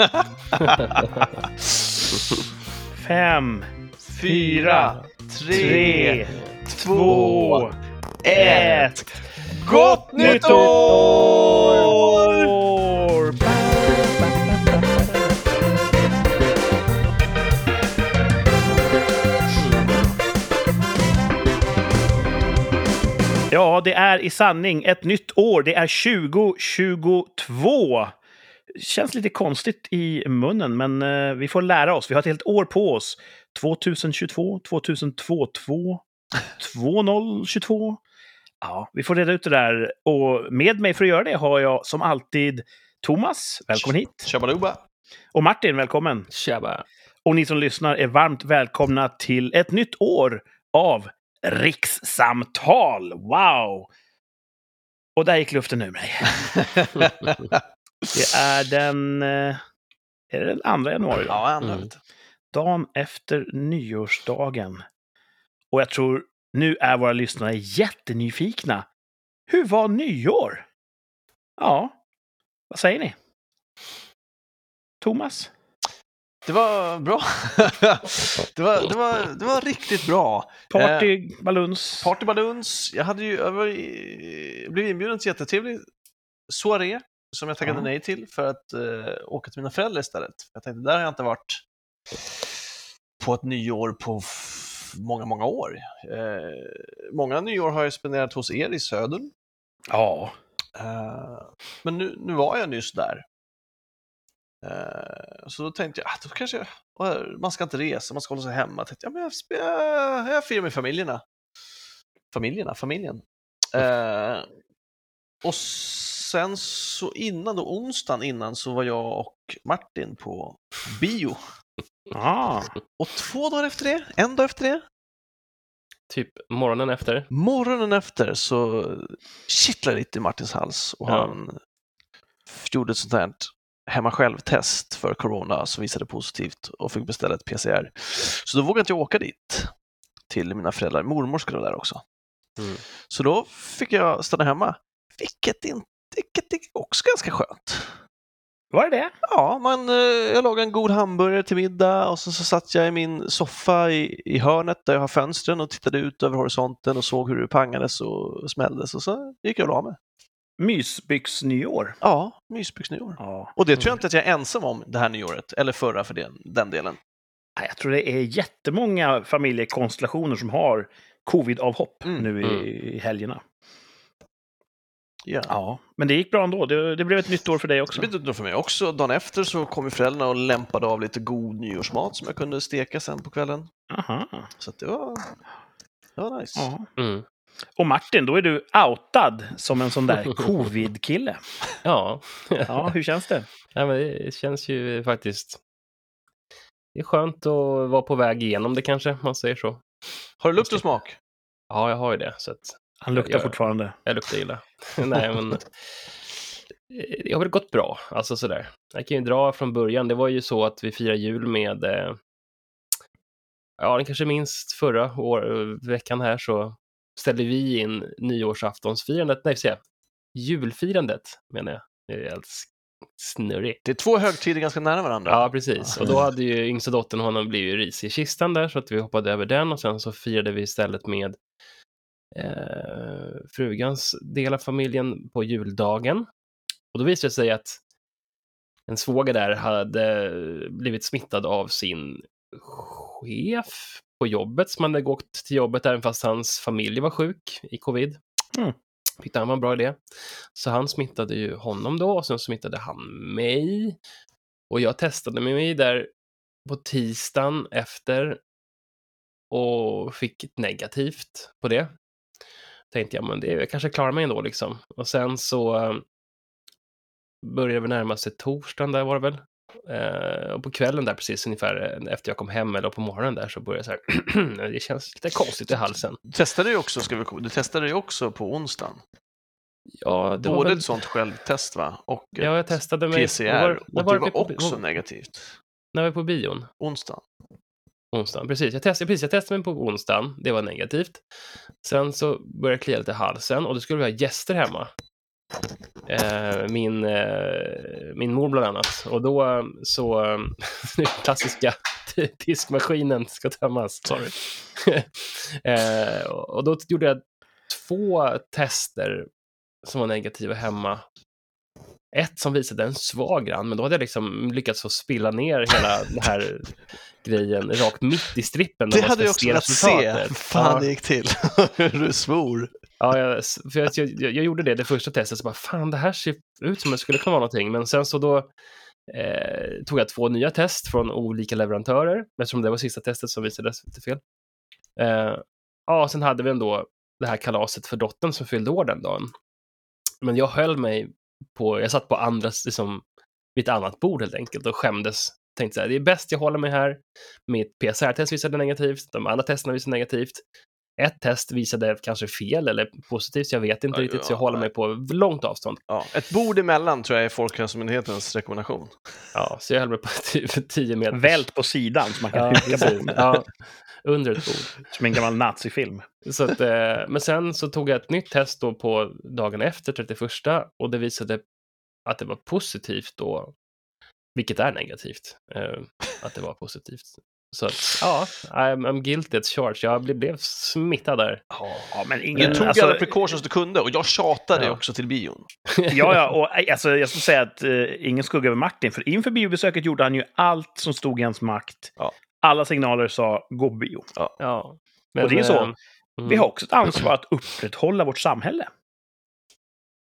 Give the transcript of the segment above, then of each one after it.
Fem, Fyra, tre, två, ett. Gott nytt år! Ja, det är i sanning ett nytt år. Det är 2022. Känns lite konstigt i munnen, men eh, vi får lära oss. Vi har ett helt år på oss. 2022, 2022, 2022. Ja, vi får reda ut det där. Och med mig för att göra det har jag som alltid Thomas. Välkommen hit. Shabaluba. Och Martin, välkommen. Tjaba. Och ni som lyssnar är varmt välkomna till ett nytt år av rikssamtal. Wow! Och där gick luften ur mig. Det är den... eh, Är det den 2 januari? Då? Ja, andra Mm. Dagen efter nyårsdagen. Och jag tror nu är våra lyssnare jättenyfikna. Hur var nyår? Ja, vad säger ni? Thomas? Det var bra. det, var, det, var, det var riktigt bra. Party, baluns? Party Baluns. Jag hade ju jag var i, blev inbjuden till jättetrevlig soaré som jag tackade Ja. nej till för att eh, åka till mina föräldrar istället. Jag tänkte, där har jag inte varit på ett nyår på många, många år. Eh, många nyår har jag spenderat hos er i södern. Ja. Eh, men nu, nu var jag nyss där. Så då tänkte jag, ah, då kanske jag, man ska inte resa, man ska hålla sig hemma. Tänkte, jag, men jag, jag, jag firar med familjerna. Familjerna, familjen. Eh, och sen så innan då, onsdagen innan, så var jag och Martin på bio. Ah. Och två dagar efter det, en dag efter det, Typ morgonen efter. morgonen efter så kittlade det lite i Martins hals och Ja. han gjorde ett sånt här hemma själv-test för corona som visade positivt och fick beställa ett PCR. Så då vågade jag åka dit till mina föräldrar. Mormor skulle vara där också. Mm. Så då fick jag stanna hemma, vilket, inte, vilket är också ganska skönt. Var det det? Ja, man, eh, jag lagade en god hamburgare till middag och så, så satt jag i min soffa i, i hörnet där jag har fönstren och tittade ut över horisonten och såg hur det pangades och smälldes och så gick jag och la mig. Mysbyxnyår. Ja, mysbyxnyår. Ja. Och det tror jag inte att jag är ensam om det här nyåret, eller förra för den, den delen. Jag tror det är jättemånga familjekonstellationer som har covid-avhopp Mm, nu i, mm. i helgerna. Ja. Ja, men det gick bra ändå. Det, det blev ett nytt år för dig Så också. blev det då för mig också. Dagen efter så kom ju föräldrarna och lämpade av lite god nyårsmat som jag kunde steka sen på kvällen. Aha. Så att det var, det var nice. Mm. Och Martin, då är du outad som en sån där covid-kille. Ja. Ja, hur känns det? ja men det känns ju faktiskt... Det är skönt att vara på väg igenom det kanske, man säger så. Har du lukt och smak? Ja, jag har ju det, så att Han luktar Jag- fortfarande. jag luktar illa. Nej, men... eh, Det har väl gått bra, alltså sådär. Jag kan ju dra från början. Det var ju så att vi firar jul med... Eh, ja, ni kanske minst förra år, veckan här så ställde vi in nyårsaftonsfirandet, nej, se, julfirandet menar jag. Det är helt snurrigt. Det är två högtider ganska nära varandra. Ja, precis. Och då hade ju yngsta dottern, honom blivit ris i kistan där, så att vi hoppade över den och sen så firade vi istället med eh, frugans del av familjen på juldagen. Och då visade det sig att en svåger där hade blivit smittad av sin chef på jobbet som hade gått till jobbet även fast hans familj var sjuk i covid. Mm. Tyckte han var en bra idé. Så han smittade ju honom då och sen smittade han mig. Och jag testade mig där på tisdagen efter och fick negativt på det. Tänkte jag, men det, jag kanske klarar mig ändå liksom. Och sen så eh, började vi närma sig torsdagen där var det väl. Eh, och på kvällen där precis ungefär eh, efter jag kom hem eller på morgonen där så började jag så här, det känns lite konstigt i halsen. Du testade ju också, ska vi, du testade ju också på onsdagen. Ja, det Både väl, ett sånt självtest va? Och ja, jag testade mig. PCR. Var, och det var, var också på, negativt. när var vi på bion? Onsdagen. Onsdagen. Precis, jag testade, precis, jag testade mig på onsdagen. Det var negativt. Sen så började jag klia lite i halsen och då skulle vi ha gäster hemma. eh, min, eh, min mor bland annat. Och då eh, så, eh, den klassiska diskmaskinen ska tömmas. Sorry. eh, och då gjorde jag två tester som var negativa hemma. Ett som visade en svag grann, men då hade jag liksom lyckats få spilla ner hela den här grejen rakt mitt i strippen. Det hade jag också velat se. Fan, ja. det gick till. Hur du svor. Ja, jag, för jag, jag, jag gjorde det det första testet, så bara fan det här ser ut som det skulle kunna vara någonting. Men sen så då eh, tog jag två nya test från olika leverantörer, eftersom det var sista testet som visade lite fel. Eh, ja, sen hade vi ändå det här kalaset för dottern som fyllde år den dagen. Men jag höll mig på, jag satt på andra, liksom, vid ett annat bord helt enkelt och skämdes. Tänkte så här, det är bäst jag håller mig här. Mitt PCR-test visade negativt, de andra testerna visade negativt. Ett test visade kanske fel eller positivt, jag vet inte Ja, riktigt, så jag ja, håller nej. mig på långt avstånd. Ja, ett bord emellan tror jag är Folkhälsomyndighetens rekommendation. Ja, så jag höll mig på typ 10 meter. Vält på sidan så man kan Ja, huka. Ja, under ett bord. Som en gammal nazifilm. Så att, eh, men sen så tog jag ett nytt test då på dagen efter, 31, och det visade att det var positivt då, vilket är negativt, eh, att det var positivt. Så att, ja, I'm, I'm guilty as charged. Jag blev, blev smittad där. Ja, men Du ingen... tog alltså, alla precautions du kunde och jag tjatade Ja. också till bion. ja, ja, och eh, alltså, jag skulle säga att eh, ingen skugga över Martin, för inför biobesöket gjorde han ju allt som stod i hans makt. Ja. Alla signaler sa gå bio. Ja. Och det är så. eh, mm. Vi har också ett ansvar att upprätthålla vårt samhälle.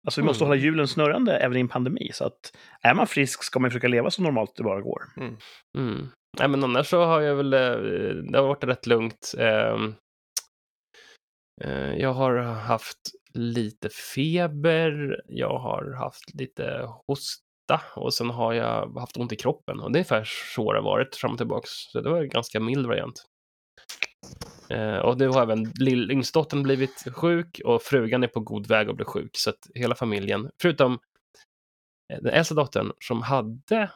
Alltså vi måste Mm. hålla hjulen snurrande även i en pandemi. Så att är man frisk ska man försöka leva så normalt det bara går. Mm. Nej, men annars så har jag väl, eh, det har varit rätt lugnt. Ehm, eh, Jag har haft lite feber, jag har haft lite hosta och sen har jag haft ont i kroppen. Och det är ungefär så det har varit fram och tillbaks. Så det var en ganska mild variant. Eh, Och nu har även yngstdottern blivit sjuk och frugan är på god väg att bli sjuk. Så att hela familjen, förutom eh, den äldsta dottern som hade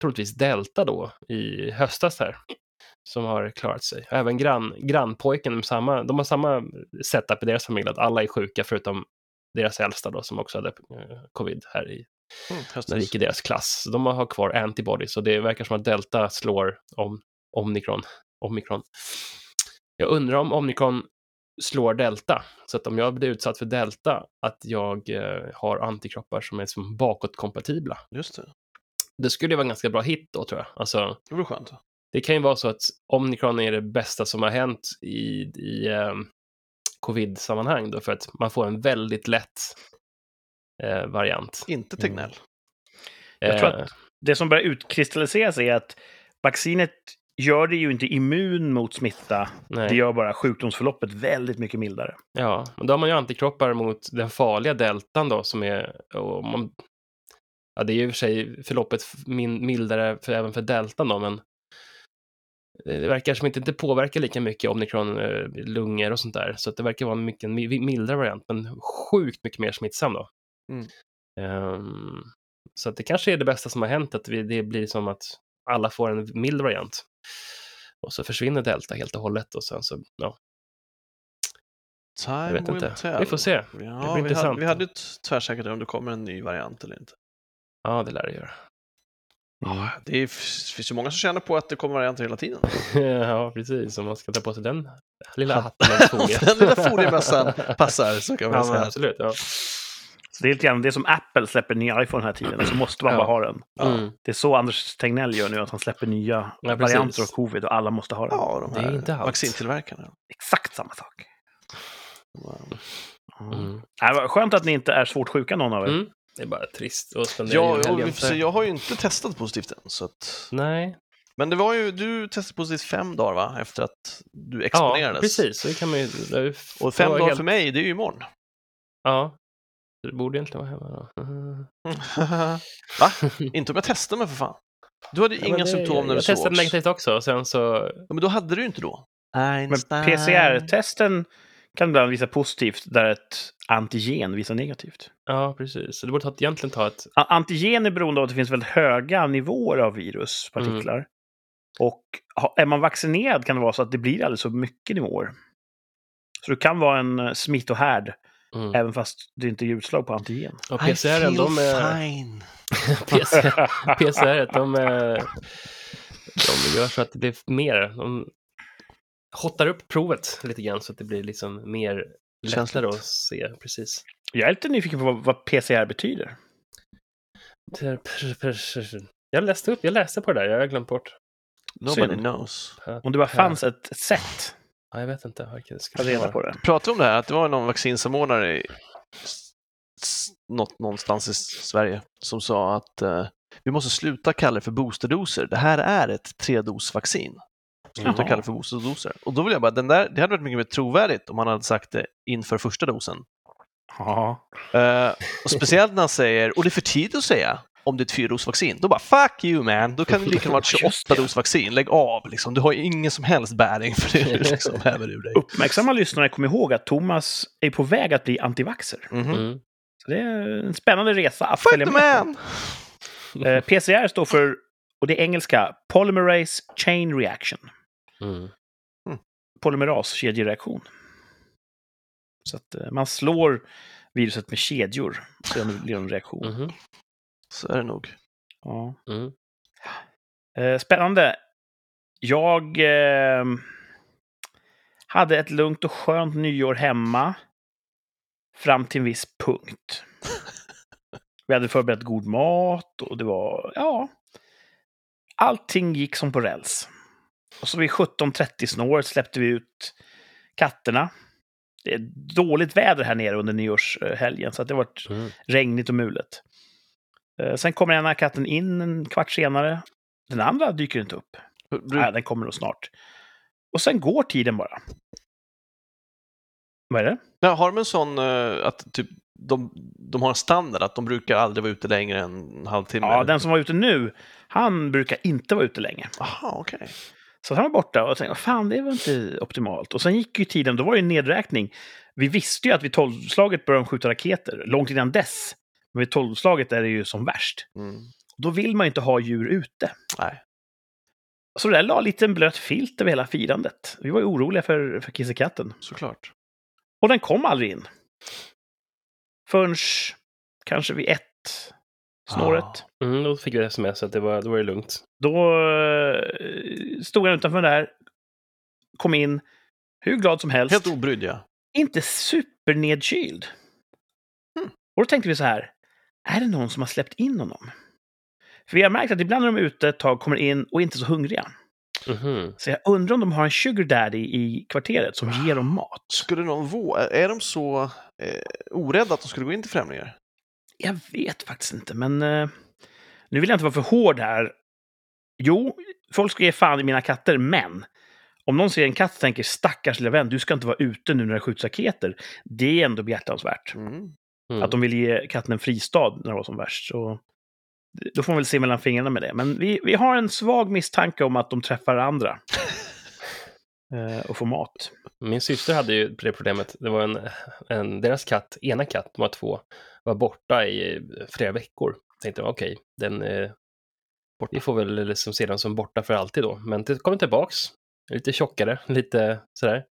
troligtvis Delta då i höstas här. Som har klarat sig. Även grann, grannpojken, samma, de har samma setup i deras familj, att alla är sjuka förutom deras äldsta då, som också hade eh, covid här i, Mm, när det gick i deras klass. Så de har kvar antibodies, så det verkar som att Delta slår om omikron. omikron. Jag undrar om omikron slår Delta, så att om jag blir utsatt för Delta, att jag eh, har antikroppar som är som bakåtkompatibla. Just det. Det skulle ju vara en ganska bra hit då, tror jag. Alltså, Det vore skönt. det kan ju vara så att omikron är det bästa som har hänt i, i eh, covid-sammanhang då, för att man får en väldigt lätt eh, variant. Inte Tegnell. Jag tror att det som börjar utkristallisera sig är att vaccinet gör det ju inte immun mot smitta. nej. Det gör bara sjukdomsförloppet väldigt mycket mildare. Ja, men då har man ju antikroppar mot den farliga deltan då som är, och man, ja det är ju i och för sig förloppet min, mildare för, även för deltan då, men det verkar som att det inte påverkar lika mycket omikron, eh, lungor och sånt där, så att det verkar vara en mycket mildare variant, men sjukt mycket mer smittsam då. Mm. Ehm, så att det kanske är det bästa som har hänt, att vi, det blir som att alla får en mild variant. Och så försvinner delta helt och hållet och sen så, ja, Time jag vet inte. tell. Vi får se. Ja, blir vi, hade, vi hade ju tvärsäkert om det kommer en ny variant eller inte. Ja, det lär det göra. Ja, det är, finns ju många som känner på att det kommer varianter hela tiden. ja, precis. Om man ska ta på sig den lilla hatten. Den lilla foliemössan passar, så kan man Ja, säga. absolut. Ja. Så det är lite grann det är som Apple släpper ny iPhone den här tiden, så måste man Ja. bara ha den. Mm. Det är så Anders Tegnell gör nu, att han släpper nya Ja, precis. varianter av covid och alla måste ha den. Ja, de Det är här inte allt. vaccintillverkarna. Exakt samma sak. Mm. Ja, det var skönt att ni inte är svårt sjuka någon av er. Mm. Det är bara trist att spendera Ja, så- jag har ju inte testat positivt än. Så att... Nej, Men det var ju, du testade positivt fem dagar va? Efter att du ja, exponerades. precis. Så det kan man ju... det är Och fem det dagar helt- för mig, det är ju imorgon. Ja. Så Det borde egentligen vara hemma då. Va? Inte om jag testar mig för fan. Du hade ju Ja, inga det- symptom när du Jag testade sågs. negativt också, och sen så... Ja, men då hade du ju inte då. Men PCR-testen kan ibland visa positivt där ett antigen visar negativt. Ja, precis. Så det borde ta, egentligen ta ett... Antigen är beroende av att det finns väldigt höga nivåer av viruspartiklar. Mm. Och är man vaccinerad kan det vara så att det blir alldeles så mycket nivåer. Så det kan vara en eh, smittohärd Mm. Även fast det inte är utslag på antigen. Och I PCR, feel de är... fine. PCR, PCR de, är, de gör så att det blir mer. De hottar upp provet lite grann så att det blir liksom mer lättare att se. Precis. Jag är lite nyfiken på vad, vad PCR betyder. Jag läste upp, jag läste på det där, jag har glömt bort. Nobody Synd. knows. Om det bara fanns ett sätt Ja, jag vet inte. att ska reda på det. Pratade om det här, att det var någon vaccinsamordnare i något, någonstans i Sverige som sa att eh, vi måste sluta kalla det för boosterdoser. Det här är ett tredosvaccin. Sluta Jaha. kalla det för boosterdoser. Och då vill jag bara, den där, det hade varit mycket mer trovärdigt om han hade sagt det inför första dosen. Ja. Eh, och speciellt när han säger, och det är för tidigt att säga om det är ett fyradosvaccin. Då bara fuck you man, då kan det lika gärna vara ett Just det. 28-dos-vaccin. Lägg av liksom. Du har ju ingen som helst bäring för det du liksom häver ur dig. Uppmärksamma lyssnare kom ihåg att Thomas är på väg att bli antivaxer. Mhm. Mm. Så det är en spännande resa att Fuck följa med man! på. Eh, PCR står för, och det är engelska, Polymerase Chain Reaction. Mm. Polymeras-kedjereaktion. Så att eh, man slår viruset med kedjor, så det blir en reaktion. Mhm. Så är det nog. Ja. Mm. Eh, spännande. Jag eh, hade ett lugnt och skönt nyår hemma. Fram till en viss punkt. Vi hade förberett god mat och det var, ja... Allting gick som på räls. Och så vid 17.30 snåret släppte vi ut katterna. Det är dåligt väder här nere under nyårshelgen, så att det har varit Mm. regnigt och mulet. Eh, Sen kommer ena katten in en kvart senare. Den andra dyker inte upp. Bru- Nej, den kommer nog snart. Och sen går tiden bara. Vad är det? Ja, har de en sån eh, att typ, de, de har en standard att de brukar aldrig vara ute längre än en halvtimme? Ja, den som var ute nu, han brukar inte vara ute länge. Aha, okej. Så han var borta och tänkte, fan det var inte optimalt. Och sen gick ju tiden, då var det en nedräkning. Vi visste ju att vid tolvslaget började de skjuta raketer, långt innan dess. Men vid tolvslaget är det ju som värst. Mm. Då vill man ju inte ha djur ute. Nej. Så det där la lite en blöt filt över hela firandet. Vi var ju oroliga för, för kissekatten. Såklart. Och den kom aldrig in. Förrän kanske vid ett snåret. Mm, då fick vi sms att det var, då var det lugnt. Då eh, stod han utanför där, kom in, hur glad som helst. Helt obrydd ja. inte supernedkyld. Hmm. Och då tänkte vi så här, är det någon som har släppt in honom? För vi har märkt att ibland när de är ute ett tag kommer in och inte så hungriga. Mhm. Så jag undrar om de har en sugar daddy i kvarteret som ger dem mat. Skulle någon våga, är de så eh, orädda att de skulle gå in till främlingar? Jag vet faktiskt inte, men eh, nu vill jag inte vara för hård här. Jo, folk ska ge fan i mina katter, men om någon ser en katt och tänker stackars lilla vän, du ska inte vara ute nu när det skjuts raketer. Det är ändå behjärtansvärt. Mm. Mm. Att de vill ge katten en fristad när det var som värst. Så då får man väl se mellan fingrarna med det. Men vi, vi har en svag misstanke om att de träffar andra. eh, och får mat. Min syster hade ju det problemet. Det var en, en, deras katt, ena katt, de var två, var borta i flera veckor. Tänkte okej, den eh, bort, vi får väl liksom se den som borta för alltid då. Men det kommer tillbaks, lite tjockare, lite sådär.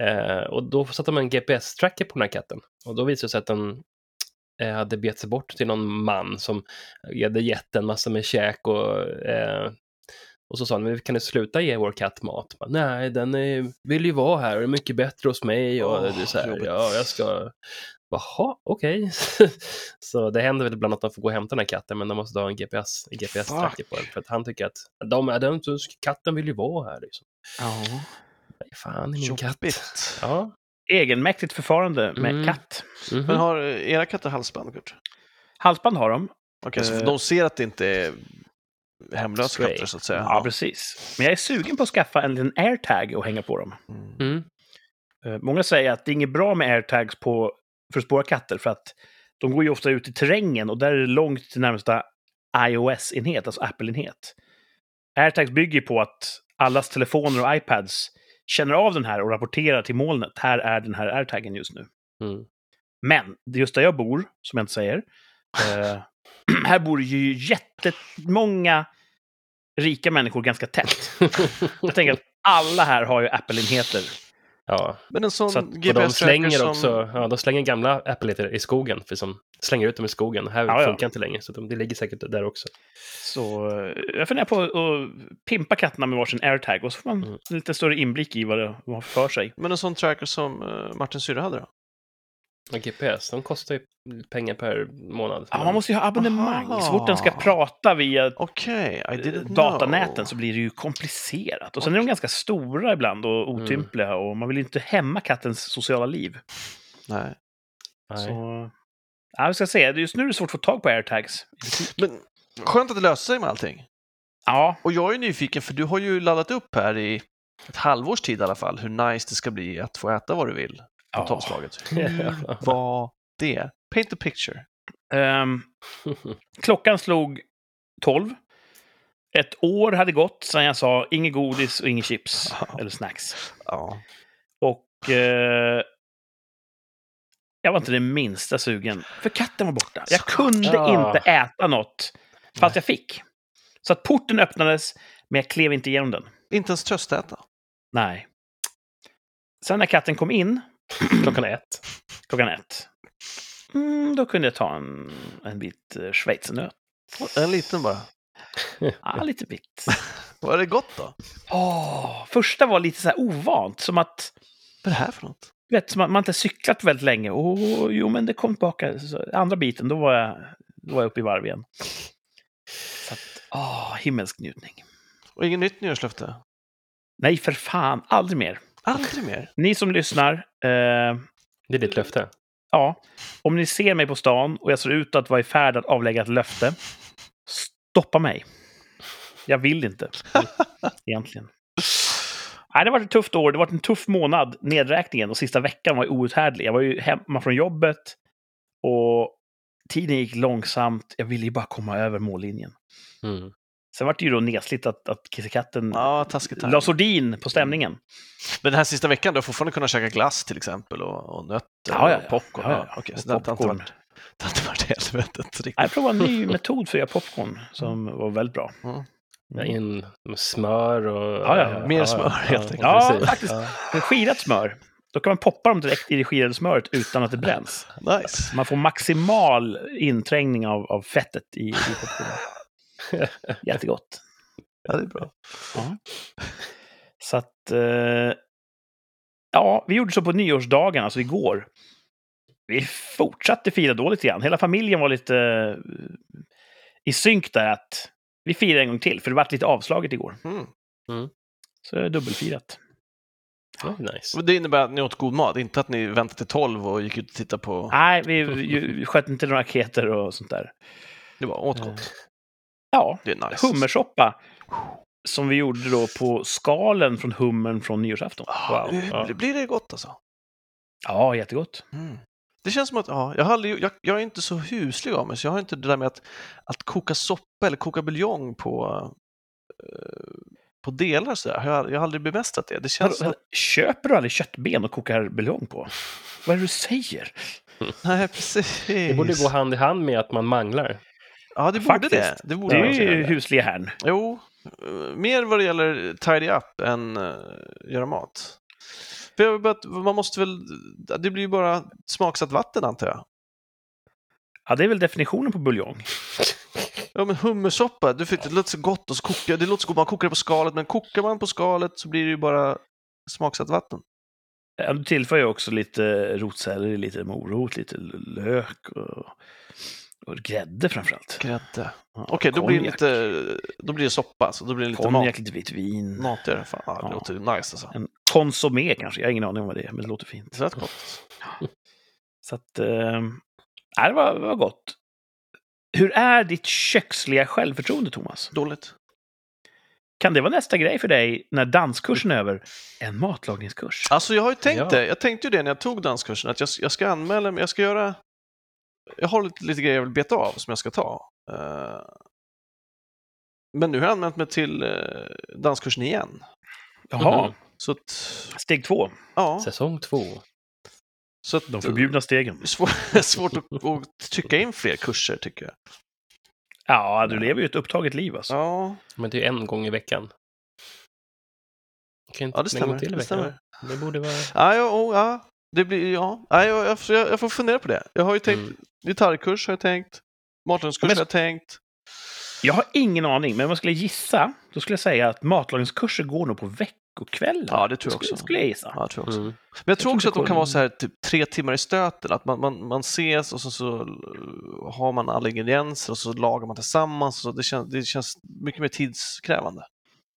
Eh, och då satte de en GPS-tracker på den här katten. Och då visade det sig att den eh, hade begett sig bort till någon man som hade gett den massa med käk och eh, och så sa han, men kan du sluta ge vår katt mat? Bara, Nej, den är, vill ju vara här och är mycket bättre hos mig. Och Åh, det är så här, ja, jag ska... Jaha, okej. så det händer väl ibland att de får gå och hämta den här katten, men de måste ha en GPS, en GPS-tracker på den. För att han tycker att de, den, katten vill ju vara här. Liksom. Ja. Fan, ingen katt. Jobbigt. Ja. Egenmäktigt förfarande med Mm. katt. mhm. Men har era katter halsband, Kurt? Halsband har de. Okej, så Eh. de ser att det inte är hemlösa Stray. katter, så att säga? Ja, precis. Men jag är sugen på att skaffa en liten airtag och hänga på dem. Mm. Mm. Eh, Många säger att det är inget bra med airtags på, för att spåra katter för att de går ju ofta ut i terrängen och där är det långt till närmsta iOS-enhet, alltså Apple-enhet. Airtags bygger på att allas telefoner och iPads känner av den här och rapporterar till molnet. Här är den här airtagen just nu. Mm. Men just där jag bor, som jag inte säger, eh, här bor ju jättemånga rika människor ganska tätt. Jag tänker att alla här har ju Apple-enheter. Ja, Men en sån Så att- och de slänger som... också, ja, de slänger gamla Apple i skogen, för som slänger ut dem i skogen. Här Ja, ja. funkar inte längre, så de, det ligger säkert där också. Så eh, jag funderar på att pimpa katterna med varsin airtag och så får man Mm. en lite större inblick i vad det vad har för sig. Men en sån tracker som uh, Martin syrra hade då? GPS, de kostar ju pengar per månad. Ja, man måste ju ha abonnemang. Aha. Så fort den ska prata via I didn't datanäten know. så blir det ju komplicerat. Och sen är de ganska stora ibland och Mm. otympliga och man vill ju inte hämma kattens sociala liv. Nej. Så... Ja, vi ska se. Just nu är det svårt att få tag på airtags. Men skönt att det löser sig med allting. Ja, Och jag är nyfiken, för du har ju laddat upp här i ett halvårs tid i alla fall, hur nice det ska bli att få äta vad du vill på Ja. tolvslaget. Hur var det? Paint the picture. ehm, klockan slog 12. Ett år hade gått sedan jag sa inget godis och inget chips Ja. eller snacks. Ja. Och eh, jag var inte det minsta sugen, för katten var borta. Jag kunde Ja. inte äta något, fast jag fick. Så att porten öppnades, men jag klev inte igenom den. Inte ens tröstäta. Nej. Sen när katten kom in, Klockan ett. klockan ett, mm, då kunde jag ta en, en bit eh, schweizernöt. En liten bara. Ja, lite bit. Var det gott då? Åh, första var lite så här ovant, som att Vad är det här för något? du vet, som att man inte cyklat väldigt länge. Åh, jo, men det kom tillbaka. Så, andra biten, då var jag, då var jag uppe i varv igen. Så att, åh, himmelsk njutning. Och inget nytt nyårslöfte? Nej, för fan, aldrig mer. Aldrig mer? Ni som lyssnar, eh, Det är ditt löfte. ja, om ni ser mig på stan och jag ser ut att vara i färd att avlägga ett löfte, stoppa mig. Jag vill inte, egentligen. Nej, det var ett tufft år. Det var en tuff månad, nedräkningen. Och sista veckan var outhärdlig. Jag var ju hemma från jobbet och tiden gick långsamt. Jag ville ju bara komma över mållinjen. Mm. Sen var det ju då nesligt att, att kissekatten Ja, la sordin på stämningen. Men den här sista veckan, du har fortfarande kunnat käka glass till exempel och, och nötter Ja, ja, och ja. popcorn. Ja, ja. Ja, okej, så det har popcorn. varit, det har inte varit helvetet riktigt. Jag provade en ny metod för att göra popcorn som var väldigt bra. Ja, In med smör och... Ja, ja, ja. Mer smör, helt enkelt. Ja, faktiskt. Med skirat smör. Då kan man poppa dem direkt i det skirade smöret utan att det bränns. Nice. Man får maximal inträngning av, av fettet i, i popcornen. Jättegott. Ja, det är bra. Ja. Så att... Eh, ja, vi gjorde så på nyårsdagen, alltså igår. Vi fortsatte fira då lite grann. Hela familjen var lite eh, i synk där att vi firar en gång till, för det var lite avslaget igår. Mm. Så det är dubbelfirat. Ja, nice. Och Det innebär att ni åt god mat, inte att ni väntade till 12 och gick ut och tittade på... Nej, vi, vi sköt inte några raketer och sånt där. Det var åt gott. Ja, Det är nice. hummersoppa. Som vi gjorde då på skalen från hummern från nyårsafton. Ah, Wow. nu Ja. Blir det gott alltså? Ja, jättegott. Mm. Det känns som att, ja, jag, har aldrig, jag, jag är inte så huslig av mig, så jag har inte det där med att, att koka soppa eller koka buljong på, eh, på delar sådär. Jag, har- jag har aldrig bemästrat det. Det känns som Vadå, Köper du aldrig köttben och kokar buljong på? Vad är det du säger? Nej, precis. Det borde gå hand i hand med att man manglar. Ja, det borde Faktiskt. det. Det borde Det är ju göra. husliga härn. Jo, mer vad det gäller tidy up än uh, göra mat. För man måste väl, det blir ju bara smaksatt vatten antar jag. Ja, det är väl definitionen på buljong. Ja men hummersoppa, du fick, det låter så gott och så kokar, det låter så gott, man kokar det på skalet, men kokar man på skalet så blir det ju bara smaksatt vatten. Ja, Du tillför ju också lite rotselleri, lite morot, lite lök och, och grädde framförallt. Grädde. Ja, Okej, då blir det lite, då blir det soppa, så då blir det lite mat, Konjak, lite vitt vin. matigare. Fan, ja, det Ja. låter nice alltså. En konsumé kanske. Jag har ingen aning om vad det är, men det låter fint. Det lät gott. Så att... Eh, det var, det var gott. Hur är ditt köksliga självförtroende, Thomas? Dåligt. Kan det vara nästa grej för dig när danskursen är över? En matlagningskurs? Alltså jag har ju tänkt Ja. det, jag tänkte ju det när jag tog danskursen, att jag, jag ska anmäla mig, jag ska göra, jag har lite, lite grejer jag vill beta av som jag ska ta. Eh, men nu har jag anmält mig till eh, danskursen igen. Jaha, Mhm. Så att, steg två. ja, Säsong två. så att, De förbjudna stegen. det är svår, svårt att, att tycka in fler kurser tycker jag. Ja, du lever ju ett upptaget liv alltså. Ja, Men det är en gång i veckan. Kan inte Ja, det stämmer. till i Det veckan? stämmer. Det borde vara... Ja, ja, oh, ja. Det blir, ja. ja jag, jag, jag, får fundera på det. Jag har ju tänkt Mm. gitarrkurs har jag tänkt. Matlagningskurs Men- har jag tänkt. Jag har ingen aning, men om jag skulle gissa, då skulle jag säga att matlagningskurser går nog på veckokvällar. Ja, det tror jag Skulle, också. skulle jag gissa. Ja, jag tror också. Mm. Men jag tror tror också att de kan vara så här typ tre timmar i stöten. Att man, man, man ses och så, så uh, har man alla ingredienser och så lagar man tillsammans. Så det, känns, det känns mycket mer tidskrävande.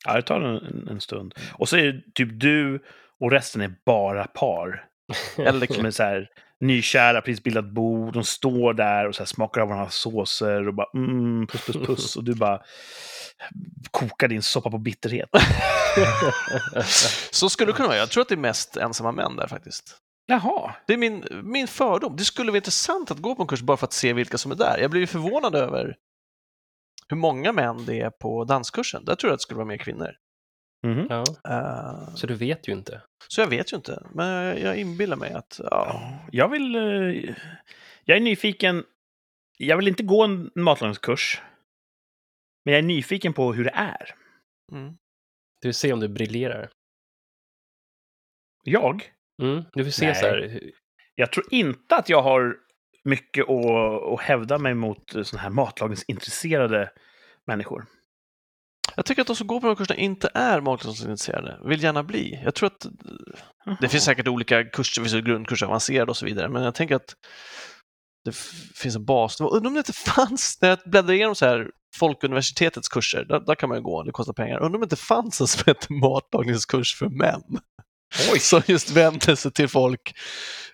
Ja, det tar en, en stund. Och så är det typ du och resten är bara par. Eller Som är så här nykära, precis bildat bo. De står där och så här smakar av varandras såser och bara mm, puss, puss, puss. Och du bara kokar din soppa på bitterhet. Så skulle det kunna vara. Jag tror att det är mest ensamma män där faktiskt. Jaha. Det är min, min fördom. Det skulle vara intressant att gå på en kurs bara för att se vilka som är där. Jag blir ju förvånad över hur många män det är på danskursen. Där tror jag att det skulle vara mer kvinnor. Mhm. Ja, Eh, så du vet ju inte. så jag vet ju inte, men jag, inbillar mig att ja, Ja, jag vill... eh, Jag är nyfiken. Jag vill inte gå en matlagningskurs. Men jag är nyfiken på hur det är. mm. Du vill se om du briljerar. Jag? Mm, du vill se Nej. så här, Jag tror inte att jag har mycket att, att hävda mig mot sådana här matlagningsintresserade människor. Jag tycker att de som går på de här kurserna inte är matlagningsintresserade, vill gärna bli. Jag tror att det finns säkert olika kurser, finns grundkurser, avancerade och så vidare, men jag tänker att det finns en bas. Undrar om det inte fanns, när jag bläddrar igenom så här Folkuniversitetets kurser, där, där kan man ju gå, det kostar pengar. Undrar om det inte fanns en som heter matlagningskurs för män. Oj. Som just vänder sig till folk,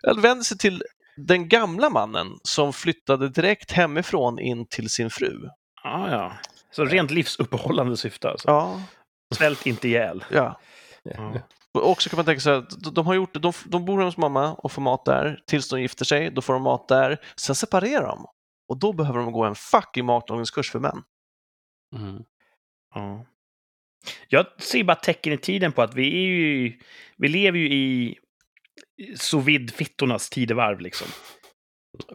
eller vänder sig till den gamla mannen som flyttade direkt hemifrån in till sin fru. Ja, ja. Så rent livsuppehållande syfte alltså. Ja, Svält inte ihjäl. ja. Ja. Och också kan man tänka sig att de- har gjort det, de, de bor hos mamma och får mat där, tills de gifter sig, då får de mat där, sen separerar de. Och då behöver de gå en fucking matlagningskurs för män. mm. Ja. Jag ser bara tecken i tiden på att vi är ju... Vi lever ju i sous vide-fittornas tidevarv liksom.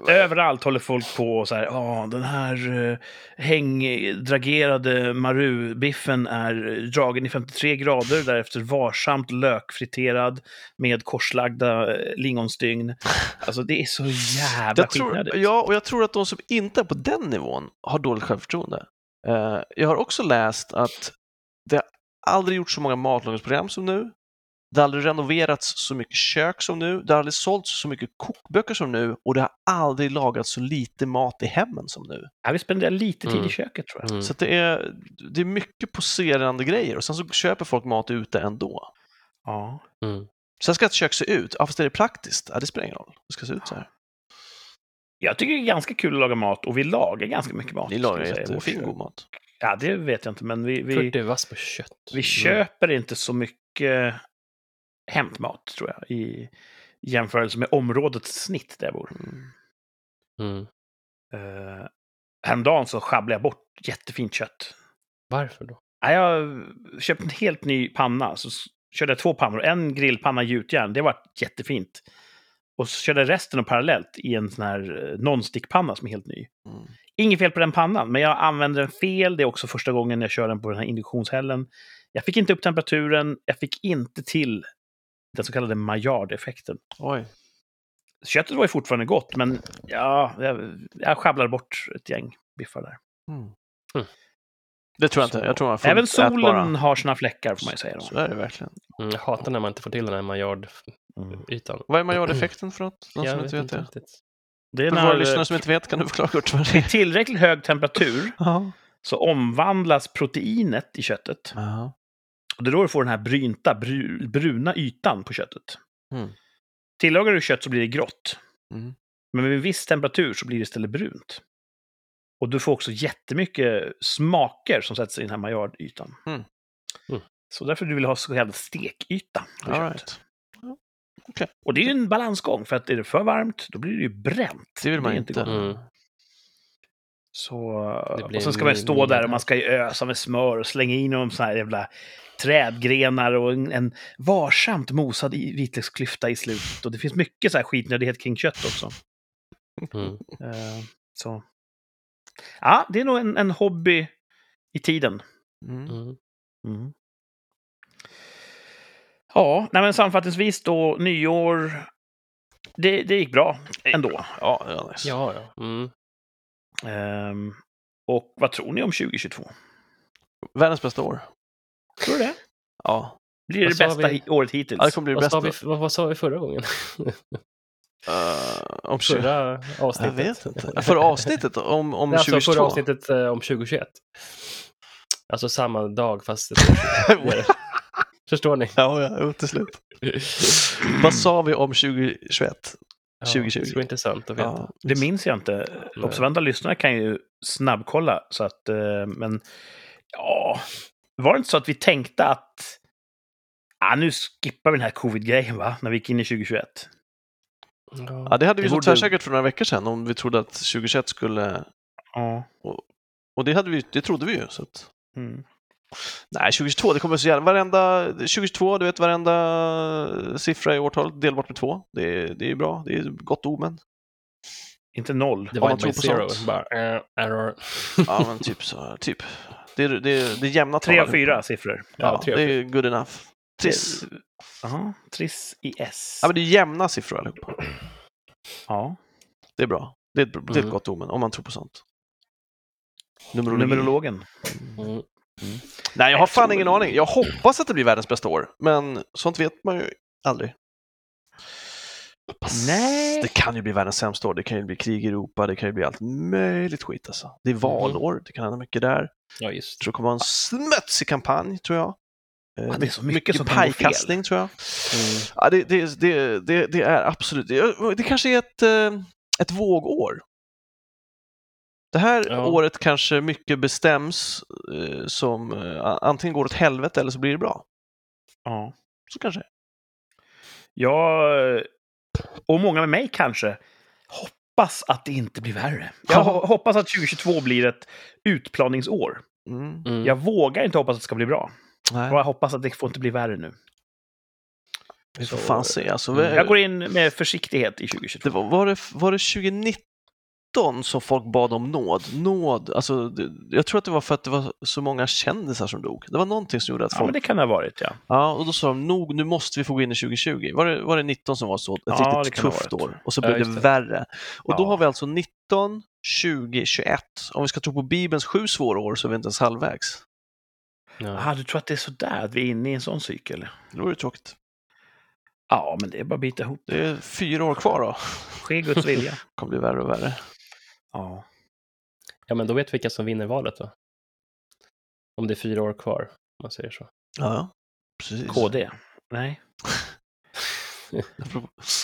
Överallt håller folk på och så här, ja, den här uh, hängdragerade maru-biffen är dragen i 53 grader, därefter varsamt lökfriterad med korslagda eh, lingonstygn. Alltså det är så jävla Jag tror, skitnödigt. ja, och jag tror att de som inte är på den nivån har dåligt självförtroende. Eh, jag har också läst att det har aldrig gjorts så många matlagningsprogram som nu. Det har aldrig renoverats så mycket kök som nu. Det har aldrig sålts så mycket kokböcker som nu och det har aldrig lagats så lite mat i hemmen som nu. Ja, vi spenderar lite tid Mm. i köket tror jag. Mm. Så att det, är, det är mycket poserande grejer och sen så köper folk mat ute ändå. Ja. Mm. Sen ska ett kök se ut, ja fast är det praktiskt? Ja, det spelar ingen roll. Det ska se ut så här. Jag tycker det är ganska kul att laga mat och vi lagar ganska mycket mat. Ni lagar jättefin god mat. Ja, det vet jag inte, men vi, vi, vass på kött. vi Mm. köper inte så mycket hämtmat, tror jag, i jämförelse med områdets snitt där jag bor. Mm. Uh, häromdagen så sjabblade jag bort jättefint kött. Varför då? Ja, jag köpte en helt ny panna, så körde jag två pannor. En grillpanna gjutjärn, det var jättefint. Och så körde jag resten parallellt i en sån här eh, non-stick-panna som är helt ny. Mm. Inget fel på den pannan, men jag använder den fel. Det är också första gången jag kör den på den här induktionshällen. Jag fick inte upp temperaturen, jag fick inte till den så kallade Maillard-effekten. Oj. Köttet var ju fortfarande gott, men ja, jag, jag sjabblade bort ett gäng biffar där. Mm. Mm. Det tror jag Så- inte. Jag tror man Även solen ätbara. har sina fläckar, får man ju säga. Då. Så är det verkligen. Mm, jag hatar när man inte får till den här Mm. Maillard-ytan. Vad är Maillard-effekten för något? Någon Jag som vet inte vet det? riktigt. Det är För våra när lyssnare som inte vet kan du förklara kort vad det är. tillräckligt hög temperatur så omvandlas proteinet i köttet. Ja. Och det är då du får den här brynta, bru, bruna ytan på köttet. Mm. Tillagar du kött så blir det grått. Mm. Men med en viss temperatur så blir det istället brunt. Och du får också jättemycket smaker som sätts i den här Maillard-ytan. Mm. Mm. Så därför du vill ha så kallad stekyta på All kött. right. Och det är ju en balansgång, för att är det för varmt, då blir det ju bränt. Det vill man är inte. gott. Mm. Så, och sen ska man stå där och man ska ju ösa med smör och slänga in någon sån här jävla trädgrenar och en, en varsamt mosad vitlöksklyfta i slutet. Och det finns mycket så här skitnödighet kring kött också. Mm. Eh, så. Ja, det är nog en, en hobby i tiden. Mm. Mm. Mm. Ja, nej, men sammanfattningsvis då, nyår. Det, det gick bra ändå. Ja, nice. Ja, ja. Mm. Ehm, och vad tror ni om 2022? Världens bästa år. Tror du det? Ja, Blir det det bästa vi? året hittills? ja det kommer bli det Vad, sa bästa. vi, vad, vad sa vi förra gången? Uh, om 20... Förra Jag avsnittet? vet inte. Förra avsnittet om, om alltså 2022. förra avsnittet eh, om 2021. Alltså samma dag fast. Förstår ni? ja, ja, till slut. Vad sa vi om 2021? Ja, 2020. Det skulle vara intressant att veta. Ja, Det minns jag inte. Observanta lyssnare kan ju snabbkolla. Så att, eh, men ja, var det inte så att vi tänkte att ah, nu skippar vi den här covid-grejen va? När vi gick in i 2021. ja, det hade vi Det så borde- tvärsäkert för några veckor sedan om vi trodde att 2021 skulle... Ja. Och det, hade vi, det trodde vi ju. Så att... Mm. Nej, 2022, det kommer så jävla... Varenda... 2022, du vet, varenda siffra i årtalet delbart med två. Det är, det är bra, det är gott omen. Inte noll. Om Det man var tror by på zero. sånt. Bara, eh, error. Ja, men typ så. Typ. Det är, det är, det är jämna Tre allihopa. fyra siffror. Ja, Ja, det är good enough. Triss. Jaha, Triss i S. Ja, men det är jämna siffror allihopa. Ja. Det är bra. Det är ett, det är ett Mm. gott omen, om man tror på sånt. Numerologi. Numerologen. Mm. Nej, jag har fan ingen aning. Jag hoppas att det blir världens bästa år, men sånt vet man ju aldrig. Nej. Det kan ju bli världens sämsta år. Det kan ju bli krig i Europa, det kan ju bli allt möjligt skit alltså. Det är valår, det kan hända mycket där. Ja, just. Jag tror det kommer vara en smutsig kampanj, tror jag. Eh, Ja, det är så mycket som kan gå pajkastning, tror jag. Mm. Ja, det, det, det, det, är absolut... Det, det kanske är ett, eh, ett vågår. Det här Ja. året kanske mycket bestäms eh, som eh, antingen går åt helvete eller så blir det bra. Ja. Så kanske. Jag, och många med mig kanske, hoppas att det inte blir värre. Jag ho- hoppas att 2022 blir ett utplaningsår. Mm. Mm. Jag vågar inte hoppas att det ska bli bra. Nej, Och jag hoppas att det får inte bli värre nu. vi får så- fan se. Alltså, Mm. Jag går in med försiktighet i 2022. det var, var, det, var det 2019 som folk bad om nåd? Nåd, alltså, jag tror att det var för att det var så många kändisar som dog. Det var någonting som gjorde att Ja, folk... men det kan det ha varit, ja. Ja, och då sa de nog, nu måste vi få gå in i 2020. Var det, var det 19 som var så? Ett Ja, det riktigt tufft år. Och så Ja, blev just det det. värre. Och då Ja. har vi alltså 19, 20, 21. Om vi ska tro på Bibelns sju svåra år så är vi inte ens halvvägs. Ja. Aha, du tror att det är sådär, att vi är inne i en sån cykel? Det vore tråkigt. Ja, men det är bara att bita ihop. Det är fyra år kvar då. Ske Guds vilja. Det kommer bli värre och värre. Ja. ja, men då vet vi vilka som vinner valet då. Om det är fyra år kvar, om man säger så. Ja, ja. Precis. KD? Nej.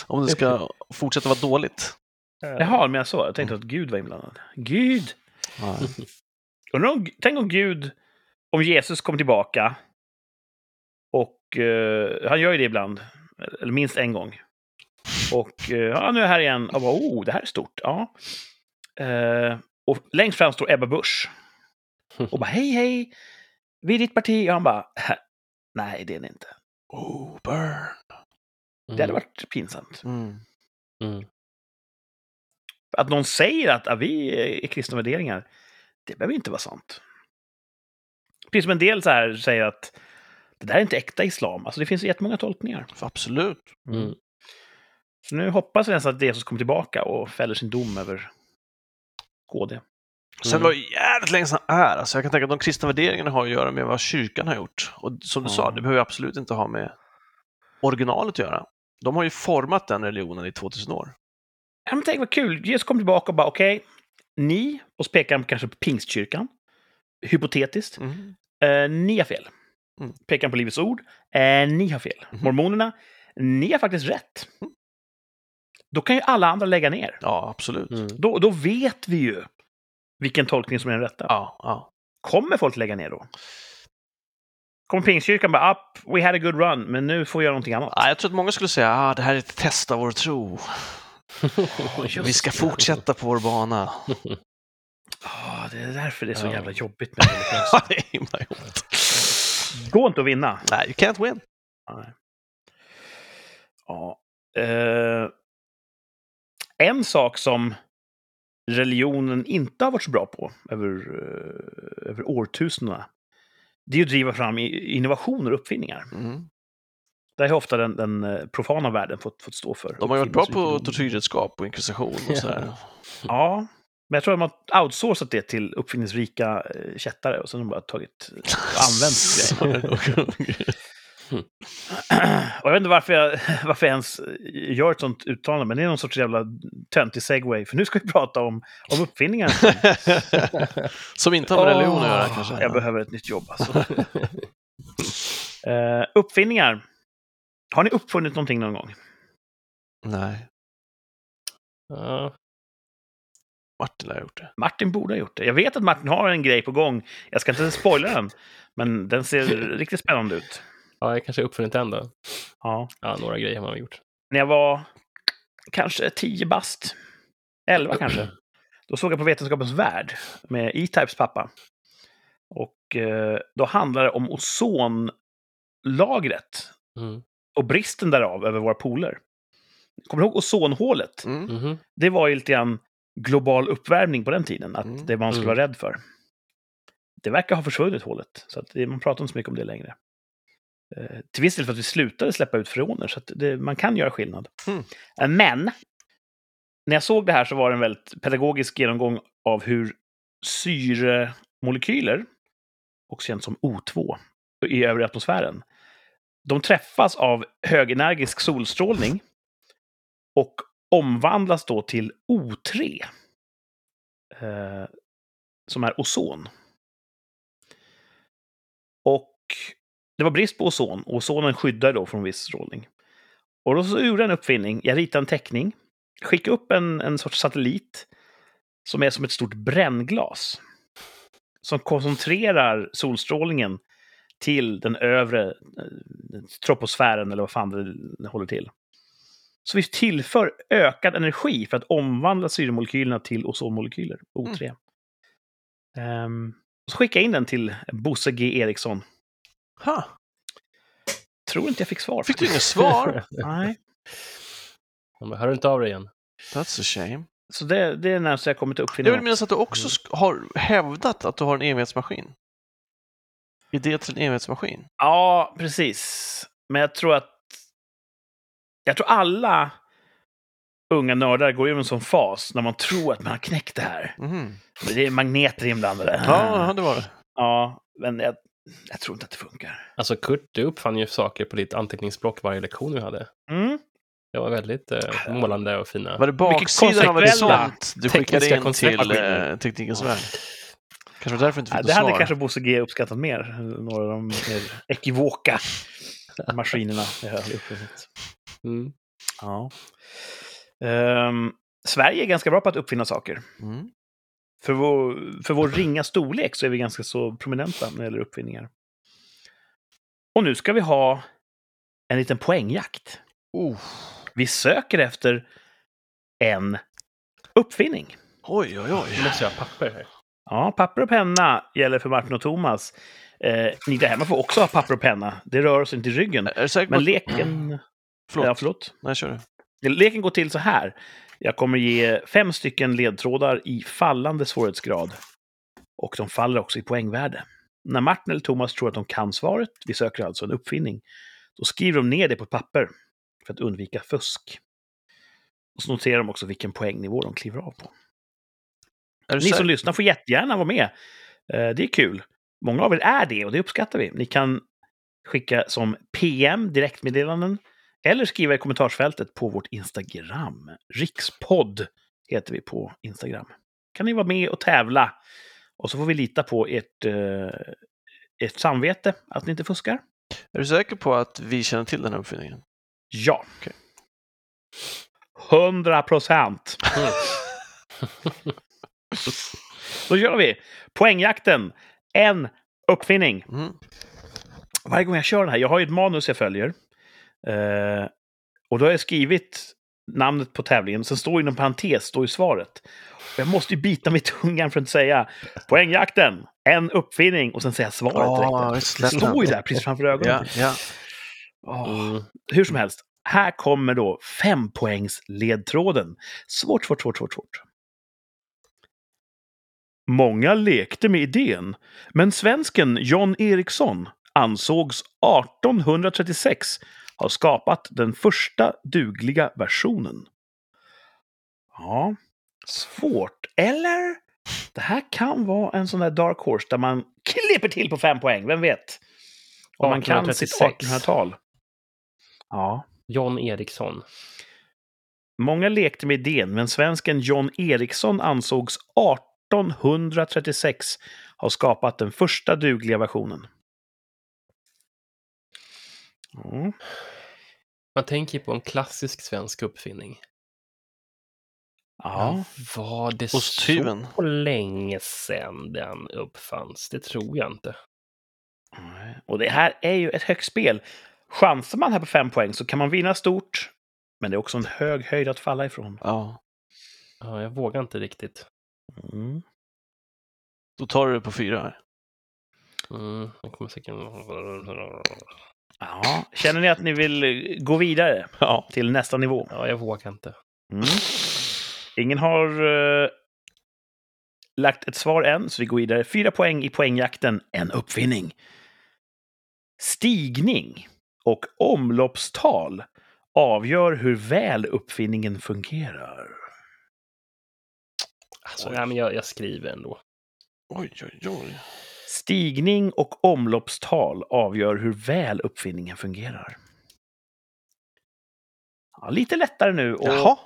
Om det ska fortsätta vara dåligt. Jaha, men jag så. Jag tänkte att Gud var inblandad. Gud! Ja. Undrar om, tänk om Gud, om Jesus kom tillbaka. Och eh, han gör ju det ibland. Eller minst en gång. Och eh, ja, nu är jag här igen. Och bara, oh, det här är stort. Ja. Eh, och längst fram står Ebba Busch. Och bara, hej, hej. Vi är ditt parti. Och han bara, nej, det är ni inte. Oh, burn. Det hade varit pinsamt. Mm. Mm. Att någon säger att ah, vi är kristna värderingar, det behöver inte vara sant. Precis som en del så här säger att det där är inte äkta islam. Alltså det finns jättemånga tolkningar. Absolut. Mm. Så nu hoppas vi nästan att Jesus kommer tillbaka och fäller sin dom över KD. Sen Mm. var det jävligt länge sedan är. Alltså jag kan tänka att de kristna värderingarna har att göra med vad kyrkan har gjort. Och som du Ja. sa, det behöver absolut inte ha med originalet att göra. De har ju format den religionen i 2000 år. Ja, men tänk vad kul. Jesus kom tillbaka och bara okej, ni, och så pekar han kanske på pingstkyrkan, hypotetiskt, Mm. eh, ni har fel. Mm. Pekar han på Livets Ord, eh, ni har fel. Mhm. Mormonerna, ni har faktiskt rätt. Då kan ju alla andra lägga ner. Ja, absolut. Mm. Då, då vet vi ju vilken tolkning som är den rätta. Ja, ja. Kommer folk lägga ner då? Kommer pingstkyrkan bara up, we had a good run, men nu får vi göra någonting annat? Ja, jag tror att många skulle säga att ah, det här är ett test av vår tro. Vi ska det. fortsätta på vår bana. Ah, det är därför det är så Ja. jävla jobbigt med religiösa. Det är himla jobbigt. Går inte att vinna. Nej, you can't win. Nej. Ja. Eh, en sak som religionen inte har varit så bra på över, eh, över årtusendena, det är att driva fram innovationer och uppfinningar. Mm. Där har ofta den, den eh, profana världen fått, fått stå för. De har varit bra på tortyrredskap och inkvisition och sådär. Ja, men jag tror att de har outsourcat det till uppfinningsrika eh, kättare och sen har de bara tagit och använt grejerna. Och jag vet inte varför jag, varför jag ens gör ett sånt uttalande, men det är någon sorts jävla töntig segway. För nu ska vi prata om, om uppfinningar. Som inte har med religion att göra kanske. Jag behöver ett nytt jobb alltså. Eh, uppfinningar. Har ni uppfunnit någonting någon gång? Nej, Ja, Martin har gjort det. Martin borde ha gjort det. Jag vet att Martin har en grej på gång. Jag ska inte spoila den, men den ser riktigt spännande ut. Ja, jag kanske har uppfunnit den då. Ja. Ja, några grejer har man gjort. När jag var kanske 10 bast, 11 kanske, då såg jag på Vetenskapens Värld med E-Types pappa. Och eh, då handlade det om ozonlagret Mm. och bristen därav över våra poler. Kommer du ihåg ozonhålet? Mm. Mhm. Det var ju lite grann global uppvärmning på den tiden, att Mm. det man skulle Mm. vara rädd för. Det verkar ha försvunnit hålet, så att det, man pratar inte så mycket om det längre. Eh, till viss del för att vi slutade släppa ut freoner, så det, man kan göra skillnad. Mm. Men, när jag såg det här så var det en väldigt pedagogisk genomgång av hur syremolekyler, också känt som O2, i övre atmosfären, de träffas av högenergisk solstrålning och omvandlas då till O3, eh, som är ozon. Och det var brist på ozon, och ozonen skyddar då från viss strålning. Och då så gjorde jag en uppfinning, jag ritade en teckning, skickade upp en, en sorts satellit som är som ett stort brännglas. Som koncentrerar solstrålningen till den övre eh, troposfären, eller vad fan det, håller till. Så vi tillför ökad energi för att omvandla syremolekylerna till ozonmolekyler, O3. Ehm, och så skickade jag in den till Bosse G. Eriksson. Ha, Tror inte jag fick svar. fick du inget svar? Nej. Men hör inte av dig igen. That's a shame. Så det, det är närmast jag kommit att uppfinna Jag vill minnas att du också sk- har hävdat att du har en evighetsmaskin. Idé till en evighetsmaskin. Ja, precis. Men jag tror att... Jag tror alla unga nördar går igenom en sån fas när man tror att man har knäckt det här. Mhm. Det är magneter inblandade. Ja, det var det. Ja, men jag, jag tror inte att det funkar. Alltså Kurt, du uppfann ju saker på ditt anteckningsblock varje lektion vi hade. Mm. Det var väldigt eh, målande och fina. Var det baksidan av ett sånt du skickade tekniska in till eh, Teknikens Värld? Kanske var därför inte Ja, fick det något hade svar. kanske Bosse G uppskattat mer. Några av de mer ekivoka maskinerna jag har uppfunnit. Mm. Ja. Ehm, Sverige är ganska bra på att uppfinna saker. Mm. För vår, för vår ringa storlek så är vi ganska så prominenta när det gäller uppfinningar. Och nu ska vi ha en liten poängjakt. Oh. Vi söker efter en uppfinning. Oj, oj, Nu oj. måste jag ha papper här. Ja, papper och penna gäller för Martin och Thomas. Eh, ni där hemma får också ha papper och penna. Det rör oss inte i ryggen. Är du säker på Men leken... Förlåt. Ja, förlåt. Nej, kör du. Leken går till så här. Jag kommer ge fem stycken ledtrådar i fallande svårighetsgrad. Och de faller också i poängvärde. När Martin eller Thomas tror att de kan svaret, vi söker alltså en uppfinning, då skriver de ner det på ett papper för att undvika fusk. Och så noterar de också vilken poängnivå de kliver av på. Ni som lyssnar får jättegärna vara med. Eh, Det är kul. Många av er är det och det uppskattar vi. Ni kan skicka som PM, direktmeddelanden, eller skriva i kommentarsfältet på vårt Instagram. Rikspodd heter vi på Instagram. kan ni vara med och tävla. Och så får vi lita på ert, eh, ert samvete, att ni inte fuskar. Är du säker på att vi känner till den här uppfinningen? Ja. 100 procent. Då gör vi poängjakten. En uppfinning. Mm. Varje gång jag kör den här, jag har ju ett manus jag följer. Eh, och då har jag skrivit namnet på tävlingen, sen står inom parentes, står ju svaret. Och jag måste ju bita mig i tungan för att säga poängjakten, en uppfinning, och sen säga svaret Ja, direkt. det står ju där precis framför ögonen. Ja, ja. Åh. Mm. Hur som helst, här kommer då fempoängsledtråden. Svårt, svårt, svårt, svårt, svårt. Många lekte med idén, men svensken John Eriksson ansågs 1836 har skapat den första dugliga versionen? Ja, svårt. Eller? Det här kan vara en sån där dark horse där man klipper till på fem poäng, vem vet? Om man kan sitt 1836. 1800-tal. Ja. John Eriksson. Många lekte med idén, men svensken John Eriksson ansågs 1836 ha skapat den första dugliga versionen. Mm. Man tänker ju på en klassisk svensk uppfinning. Ja. Men var det Osthyveln. så länge sedan den uppfanns? Det tror jag inte. Nej. Och det här är ju ett högt spel. Chansar man här på fem poäng så kan man vinna stort, men det är också en hög höjd att falla ifrån. Ja. Ja, jag vågar inte riktigt. Mm. Då tar du det på fyra här. Mm, jag kommer säkert... Ja. Känner ni att ni vill eh, gå vidare Ja. till nästa nivå? Ja, jag vågar inte. Mm. Ingen har eh, lagt ett svar än, så vi går vidare. Fyra poäng i poängjakten, en uppfinning. Stigning och omloppstal avgör hur väl uppfinningen fungerar. Alltså, nej, men jag, jag skriver ändå. Oj, oj, oj. Stigning och omloppstal avgör hur väl uppfinningen fungerar. Ja, lite lättare nu. Och, Jaha.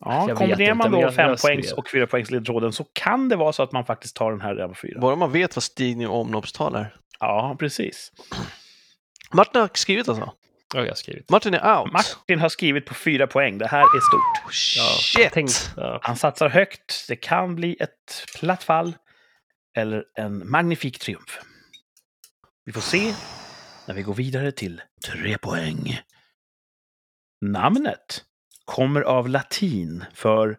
Ja, kombinerar man då jag- fem jag poängs skrev. och fyra poängs ledtråden så kan det vara så att man faktiskt tar den här redan på fyra. Bara man vet vad stigning och omloppstal är. Ja, precis. Martin har skrivit alltså? Ja, jag har skrivit. Martin är out. Martin har skrivit på fyra poäng. Det här är stort. Oh, Ja, shit! ja. Han satsar högt. Det kan bli ett platt fall eller en magnifik triumf. Vi får se när vi går vidare till tre poäng. Namnet kommer av latin för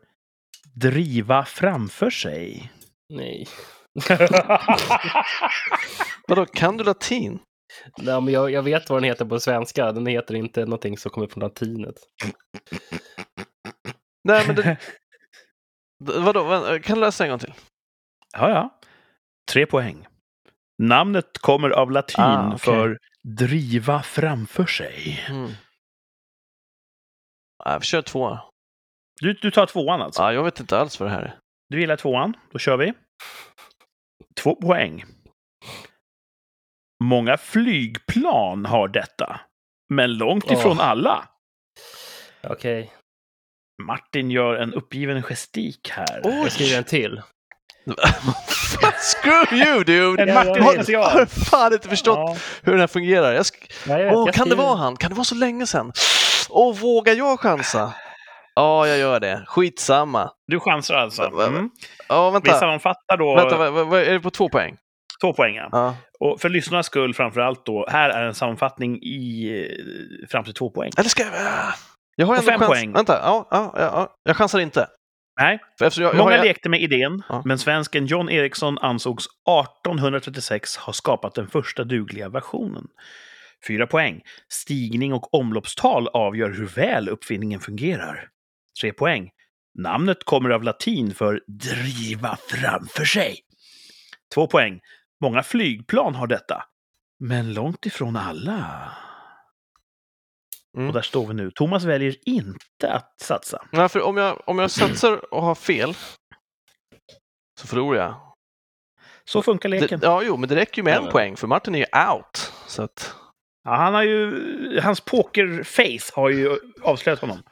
driva framför sig. Nej. Vadå, kan du latin? Nej, men jag, jag vet vad den heter på svenska. Den heter inte någonting som kommer från latinet. Nej, men det... Vadå, kan du läsa en gång till? Ja, ja. Tre poäng. Namnet kommer av latin Ah, okej. för driva framför sig. Mm. Ja, vi kör två. Du, du tar tvåan alltså? Ja, jag vet inte alls vad det här är. Du gillar tvåan? Då kör vi. Två poäng. Många flygplan har detta, men långt ifrån Åh. alla. Okej, Martin gör en uppgiven gestik här. Oj! jag skriver en till. Screw you dude! En Ja, Martin jag Har har fan inte förstått Ja. hur den här fungerar. Jag Nej, jag jag kan det vara han? Kan det vara så länge sedan? Åh, vågar jag chansa? Ja, jag gör det. Skitsamma. Du chansar alltså. Mm. Ja, Vi vänta. sammanfattar då Vänta, vad, är det på två poäng? två poäng. ja. Ja. Och för lyssnarnas skull framför allt då, här är en sammanfattning i, fram till två poäng. Eller ska jag... Jag har Och ändå fem chans. poäng. Vänta, ja, ja, ja. jag chansar inte. Nej, jag, jag Många har, lekte med idén, Ja. men svensken John Eriksson ansågs 1836 ha skapat den första dugliga versionen. Fyra poäng. Stigning och omloppstal avgör hur väl uppfinningen fungerar. Tre poäng. Namnet kommer av latin för driva framför sig. Två poäng. Många flygplan har detta, men långt ifrån alla. Mm. Och där står vi nu. Thomas väljer inte att satsa. Nej, för om jag, om jag satsar och har fel så förlorar jag. Så funkar Det, leken. ja, jo, men det räcker ju med en Ja. poäng för Martin är ju out. Så att, Ja, han har ju, hans pokerface har ju avslöjat honom.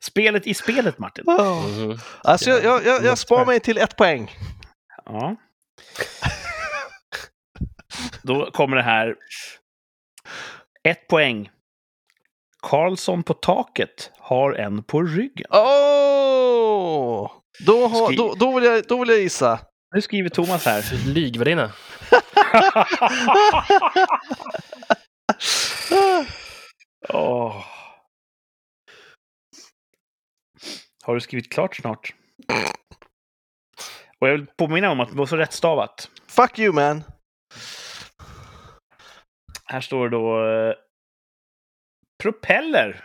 spelet i spelet, Martin. Mhm. Alltså, jag, jag, jag, jag spar mig till ett poäng. Ja. Då kommer det här. Ett poäng. Karlsson på taket har en på ryggen. Åh! Då, har, Skri- då, då, vill jag, då vill jag gissa. Nu skriver Thomas här. Lygvärdinna. Åh. Har du skrivit klart snart? Och jag vill påminna om att det var så rättstavat. Fuck you man! Här står det då eh, propeller.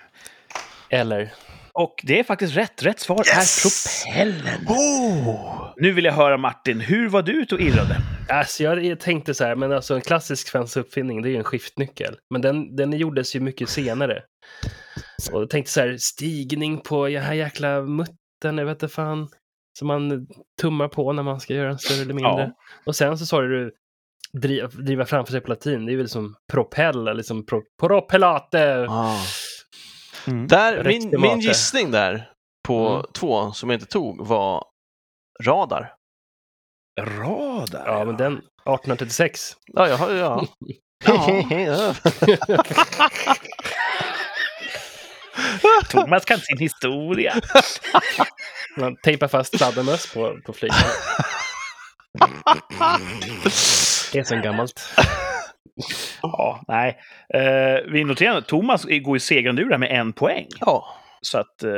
Eller? Och det är faktiskt rätt. Rätt svar Yes! är propellern. Oh! Nu vill jag höra Martin, hur var du ute och irrade? Alltså jag tänkte så här, men alltså en klassisk svensk uppfinning, det är ju en skiftnyckel. Men den, den gjordes ju mycket senare. Och jag tänkte så här, stigning på den här jäkla muttern, jag vet inte fan. Som man tummar på när man ska göra en större eller mindre. Ja. Och sen så sa du driva, driva framför sig på latin, det är väl som propell, eller som pro, propellate. Ah. Mm. Där, min, min gissning där på Mm. två som jag inte tog var radar. Radar, Ja, men den 1836. Ja, jag har ja. ja. Thomas kan sin historia. Man tejpar fast fladdermöss på, på flyget. Det är så gammalt. Ja, nej. Eh, vi noterar att Thomas går i segrande ur det här med en poäng. ja. Så att, eh,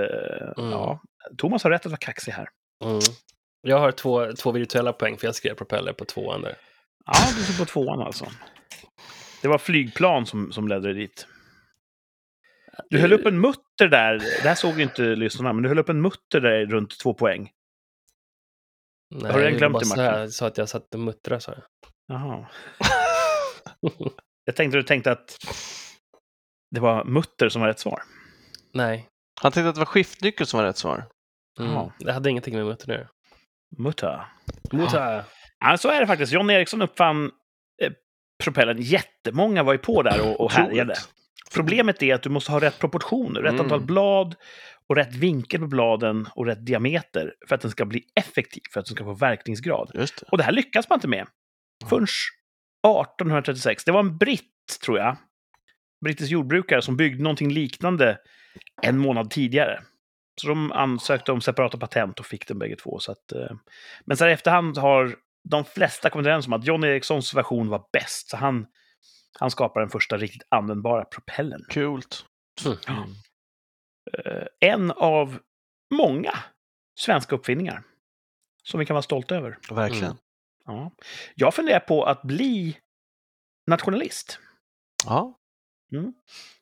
Mm. ja. Thomas har rätt att vara kaxig här. Mm. Jag har två, två virtuella poäng för jag skrev propeller på tvåan där. Ja, du står på tvåan alltså. Det var flygplan som, som ledde dig dit. Du höll upp en mutter där. Det här såg ju inte lyssnarna, men du höll upp en mutter där runt två poäng. Nej, Har du jag glömt det, så Martin? här- sa att jag satt och muttrade, sa jag. Jaha. Jag tänkte du tänkte att det var mutter som var rätt svar. Nej. Han tänkte att det var skiftnyckel som var rätt svar. Mm. Det hade ingenting med mutter att göra. Mutta. Mutter. Ja, så är det faktiskt. John Eriksson uppfann eh, propellern. Jättemånga var ju på där och, och härjade. Problemet är att du måste ha rätt proportioner, rätt Mm. antal blad och rätt vinkel på bladen och rätt diameter för att den ska bli effektiv, för att den ska få verkningsgrad. Just det. Och det här lyckas man inte med förrän 1836. Det var en britt, tror jag, brittisk jordbrukare som byggde någonting liknande en månad tidigare. Så de ansökte om separata patent och fick den bägge två. Så att, eh, men så här i efterhand har de flesta kommit överens om att John Ericssons version var bäst. Så han, han skapade den första riktigt användbara propellern. Coolt. Mm. Eh, en av många svenska uppfinningar som vi kan vara stolta över. Verkligen. Mm. Ja. Jag funderar på att bli nationalist. Ja.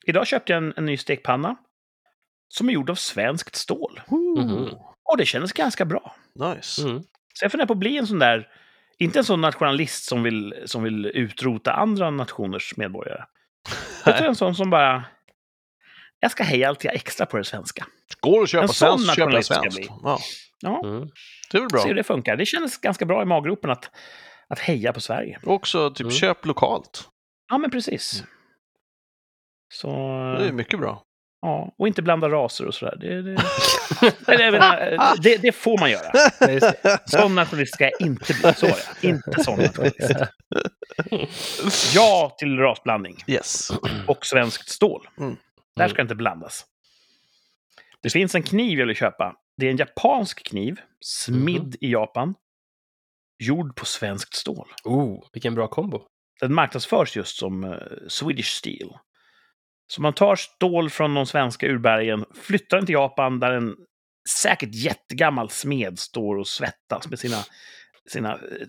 Idag köpte jag en, en ny stekpanna som är gjord av svenskt stål. Mhm. Och det kändes ganska bra. Nice. Mm. Så jag funderar på att bli en sån där, inte en sån nationalist som vill, som vill utrota andra nationers medborgare. Utan en sån som bara, jag ska heja allt jag extra på det svenska. Går att köpa svenskt, jag svenskt. Ja, Ja, Mm. det är väl se hur bra. det funkar. Det kändes ganska bra i maggropen att, att heja på Sverige. Och också typ Mm. köp lokalt. Ja, men precis. Så... Det är mycket bra. Ja, och inte blanda raser och sådär. Det, det, Eller, menar, det, det får man göra. Sån nationalist ska jag inte bli. Så var jag. Inte sån nationalist. Ja till rasblandning Yes. och svenskt stål. Mm. Där ska inte blandas. Det finns en kniv jag vill köpa. Det är en japansk kniv, smidd i Japan, gjord på svenskt stål. Oh, vilken bra kombo. Den marknadsförs just som eh, Swedish Steel. Så man tar stål från de svenska urbergen, flyttar den till Japan där en säkert jättegammal smed står och svettas med sina, sina eh,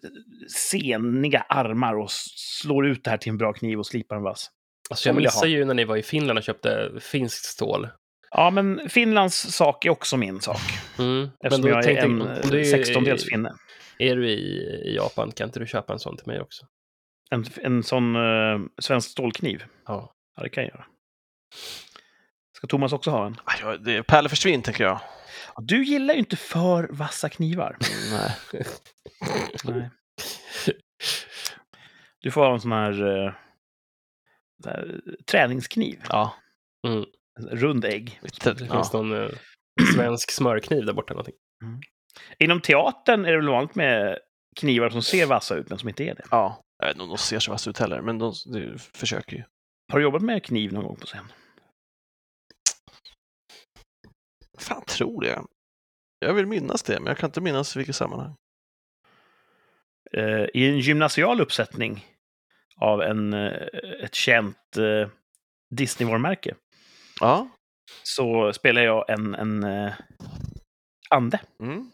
seniga armar och slår ut det här till en bra kniv och slipar den vass. Alltså jag missade ju när ni var i Finland och köpte finskt stål. Ja, men Finlands sak är också min sak. Mm. Eftersom då jag är en du är- 16-dels finne. Är du i, i Japan, kan inte du köpa en sån till mig också? En, en sån uh, svensk stålkniv. Ja. Ja, det kan jag göra. Ska Thomas också ha en? Aj, ja, Det är pärlor försvinn, tänker jag. Ja, Du gillar ju inte för vassa knivar. Nej. Nej. Du får ha en sån här, eh, sån här träningskniv. Ja. Mm. Rund ägg. Det Ja. finns någon eh, svensk smörkniv där borta. Någonting. Inom teatern är det väl vanligt med knivar som ser vassa ut men som inte är det. ja. Jag vet inte om de ser så vassa ut heller, men de, de försöker ju. Har du jobbat med kniv någon gång på scen? Fan, tror det. Jag vill minnas det, men jag kan inte minnas i vilket sammanhang. Eh, I en gymnasial uppsättning av en, eh, ett känt Disney-varumärke Ja. så spelar jag en, en eh, ande. Mm.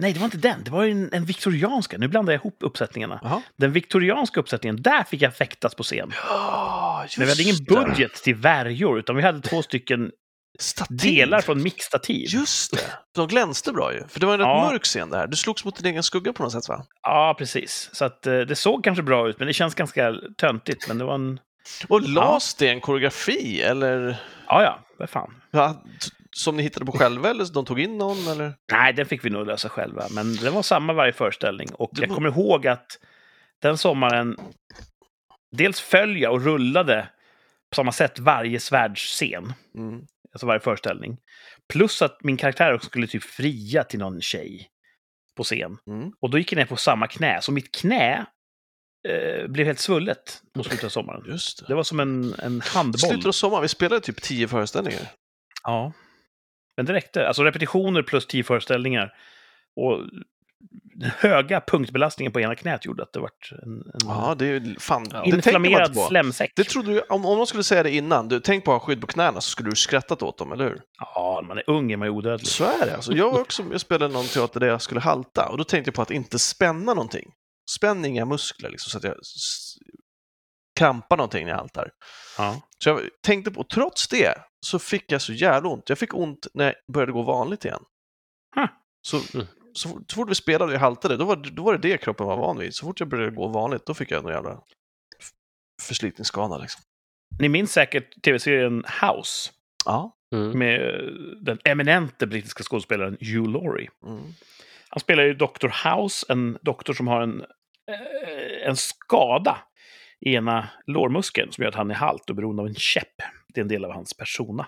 Nej, det var inte den. Det var en, en viktorianska. Nu blandar jag ihop uppsättningarna. Jaha. Den viktorianska uppsättningen, där fick jag fäktas på scen. Ja, Men vi hade ingen det. budget till värjor, utan vi hade två stycken Stativ. delar från mixtativ. Just det. De glänste bra ju. För det var en rätt Ja. mörk scen där. Du slogs mot din egen skugga på något sätt va? Ja, precis. Så att, eh, det såg kanske bra ut, men det känns ganska töntigt. Men det var en... Och las det en koreografi eller? Ja, ja, vad fan. Ja, som ni hittade på själva eller de tog in någon eller? Nej, den fick vi nog lösa själva. Men det var samma varje föreställning. Och jag kommer ihåg att den sommaren dels föll jag och rullade på samma sätt varje svärdsscen. Mm. Alltså varje föreställning. Plus att min karaktär också skulle typ fria till någon tjej på scen. Mm. Och då gick jag ner på samma knä. Så mitt knä eh, blev helt svullet mot slutet av sommaren. Just det. Det var som en, en handboll. Slutet av sommaren, vi spelade typ tio föreställningar. Ja. Men det räckte. Alltså repetitioner plus tio föreställningar. Och den höga punktbelastningen på ena knät gjorde att det vart en, en Ja, det är fan. Ja. Det inflammerad på. slemsäck. Det trodde du, om, om de skulle säga det innan, du, tänk på att ha skydd på knäna, så skulle du skrattat åt dem, eller hur? Ja, när man är ung är man ju odödlig. Så är det. Alltså, jag, var också, jag spelade någon teater där jag skulle halta och då tänkte jag på att inte spänna någonting. Spänn inga muskler, liksom, så att jag krampar någonting när jag haltar. Ja. Så jag tänkte på, trots det så fick jag så jävla ont. Jag fick ont när jag började gå vanligt igen. Huh. Så, Mm. så, fort- så fort vi spelade och jag haltade, då var, då var det det kroppen var van vid. Så fort jag började gå vanligt, då fick jag en jävla förslitningsskada. Liksom. Ni minns säkert tv-serien House Ja. Mm. med den eminente brittiska skådespelaren Hugh Laurie. Mm. Han spelar ju Dr. House, en doktor som har en, eh, en skada i ena lårmuskeln som gör att han är halt och beroende av en käpp. Det är en del av hans persona.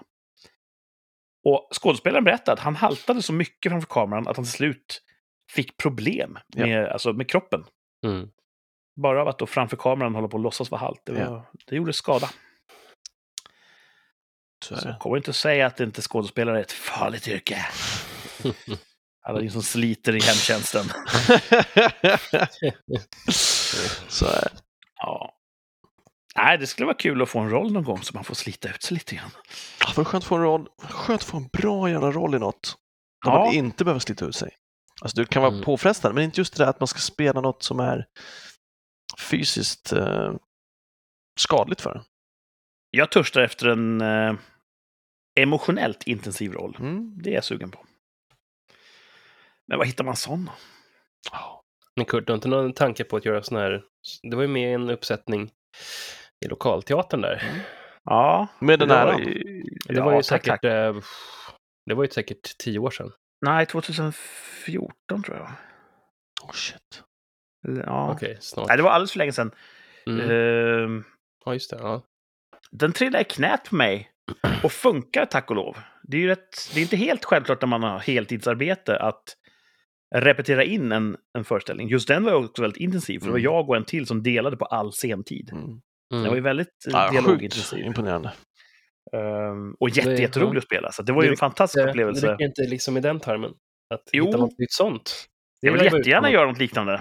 Och skådespelaren berättade att han haltade så mycket framför kameran att han till slut fick problem med, alltså med kroppen. Mm. Bara av att då framför kameran hålla på att låtsas vara halt. Det, var, Ja. det gjorde skada. Så Så kommer inte att säga att inte skådespelare är ett farligt yrke. Alla ni som sliter i hemtjänsten. så är det. Ja. Nej, det skulle vara kul att få en roll någon gång så man får slita ut sig lite grann. Ja, vad skönt att få en roll. Skönt att få en bra jävla roll i något. Där Ja. man inte behöver slita ut sig. Alltså det kan vara Mm. påfrestande, men inte just det där att man ska spela något som är fysiskt eh, skadligt för en. Jag törstar efter en eh, emotionellt intensiv roll. Mm. Det är jag sugen på. Men vad hittar man sån? Ja. Men Kurt, du har inte någon tanke på att göra sån här... Det var ju med i en uppsättning i lokalteatern där. Ja, Med den här. Det var ju tack, säkert... tack. eh, Det var ju säkert tio år sedan. Nej, 2014 tror jag. Oh, shit. Ja. Okej, snart. Nej, det var alldeles för länge sedan. Mm. Ehm, Ja, just det. Ja. den trillade i knät på mig och funkar tack och lov. Det är ju rätt, det är inte helt självklart när man har heltidsarbete att repetera in en, en föreställning. Just den var ju också väldigt intensiv, för det var Mm. jag och en till som delade på all sentid. Mm. Den var ju Mm. väldigt eh, Ja, sjukt dialogintensiv. imponerande. Ehm, och Det- jätte, jätterolig att spela, så det var ju Det- en fantastisk Det, det upplevelse. räcker inte liksom i den tarmen. Att Jo. hitta något nytt sånt. Det Jag vill jättegärna göra något liknande.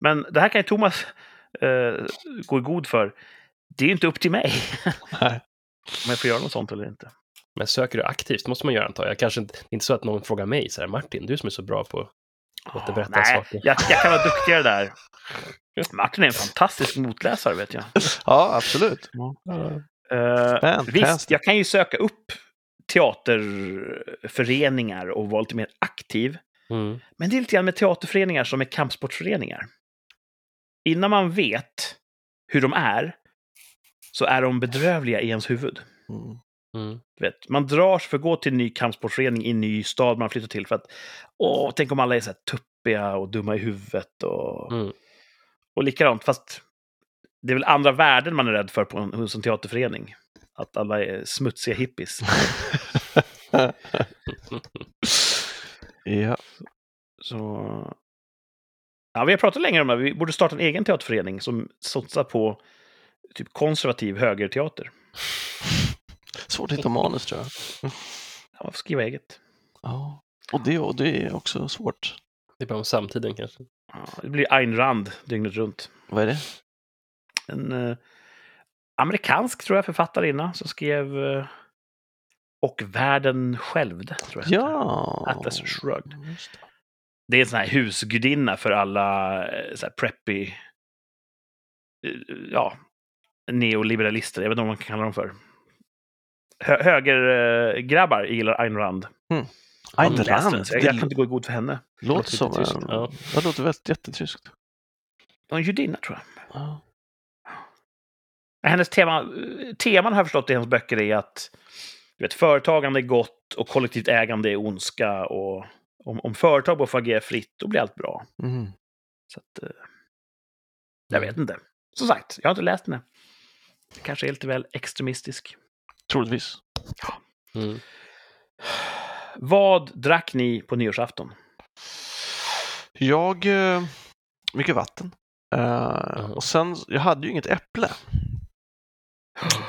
Men det här kan ju Thomas eh, gå i god för. Det är ju inte upp till mig Nej. om jag får göra något sånt eller inte. Men söker du aktivt måste man göra antar jag. Kanske inte, inte så att någon frågar mig så här, Martin, du som är så bra på att återberätta Nej, saker. jag, jag kan vara duktigare där. Martin är en fantastisk motläsare, vet jag. Ja, absolut. Eh, Fantastic. visst, jag kan ju söka upp teaterföreningar och vara lite mer aktiv. Mm. Men det är lite grann med teaterföreningar som med kampsportföreningar. Innan man vet hur de är, så är de bedrövliga i ens huvud. Mm. Mm. Vet, man drar sig för att gå till en ny kampsportförening i en ny stad man flyttar till för att åh, tänk om alla är så här tuppiga och dumma i huvudet och, Mm. och likadant. Fast det är väl andra värden man är rädd för på en, hos en teaterförening. Att alla är smutsiga hippies. ja. Så... Ja, vi har pratat länge om det. Vi borde starta en egen teaterförening som satsar på typ konservativ högerteater. Svårt att hitta manus tror jag. Ja, man får skriva eget. Ja. Och det, och det är också svårt. Det är bara om samtiden kanske. Ja, det blir Ayn Rand dygnet runt. Vad är det? En eh, amerikansk, tror jag, författarinna som skrev eh, Och världen skälvde, tror jag. Ja. Atlas Shrugged. Det. Det är en sån här husgudinna för alla eh, så här preppy, eh, ja, neoliberalister. Jag vet inte vad man kan kalla dem för. Hö högergrabbar gillar Ayn Rand. Ayn läste den, Rand, så Jag, det jag kan inte gå i god för henne. låter som lite tyskt, en... ja. Det låter väldigt jättetyskt. Hon är judinna, tror jag. Ja. Hennes tema, teman har jag förstått i hennes böcker är att du vet, företagande är gott och kollektivt ägande är ondska. Och om, om företag bara får agera fritt, då blir allt bra. Mm. Så att, eh, jag vet inte. Som sagt, jag har inte läst den. än. Kanske är lite väl extremistisk. Troligtvis. Mm. Vad drack ni på nyårsafton? Jag... eh, Mycket vatten. Eh, och sen, jag hade ju inget äpple.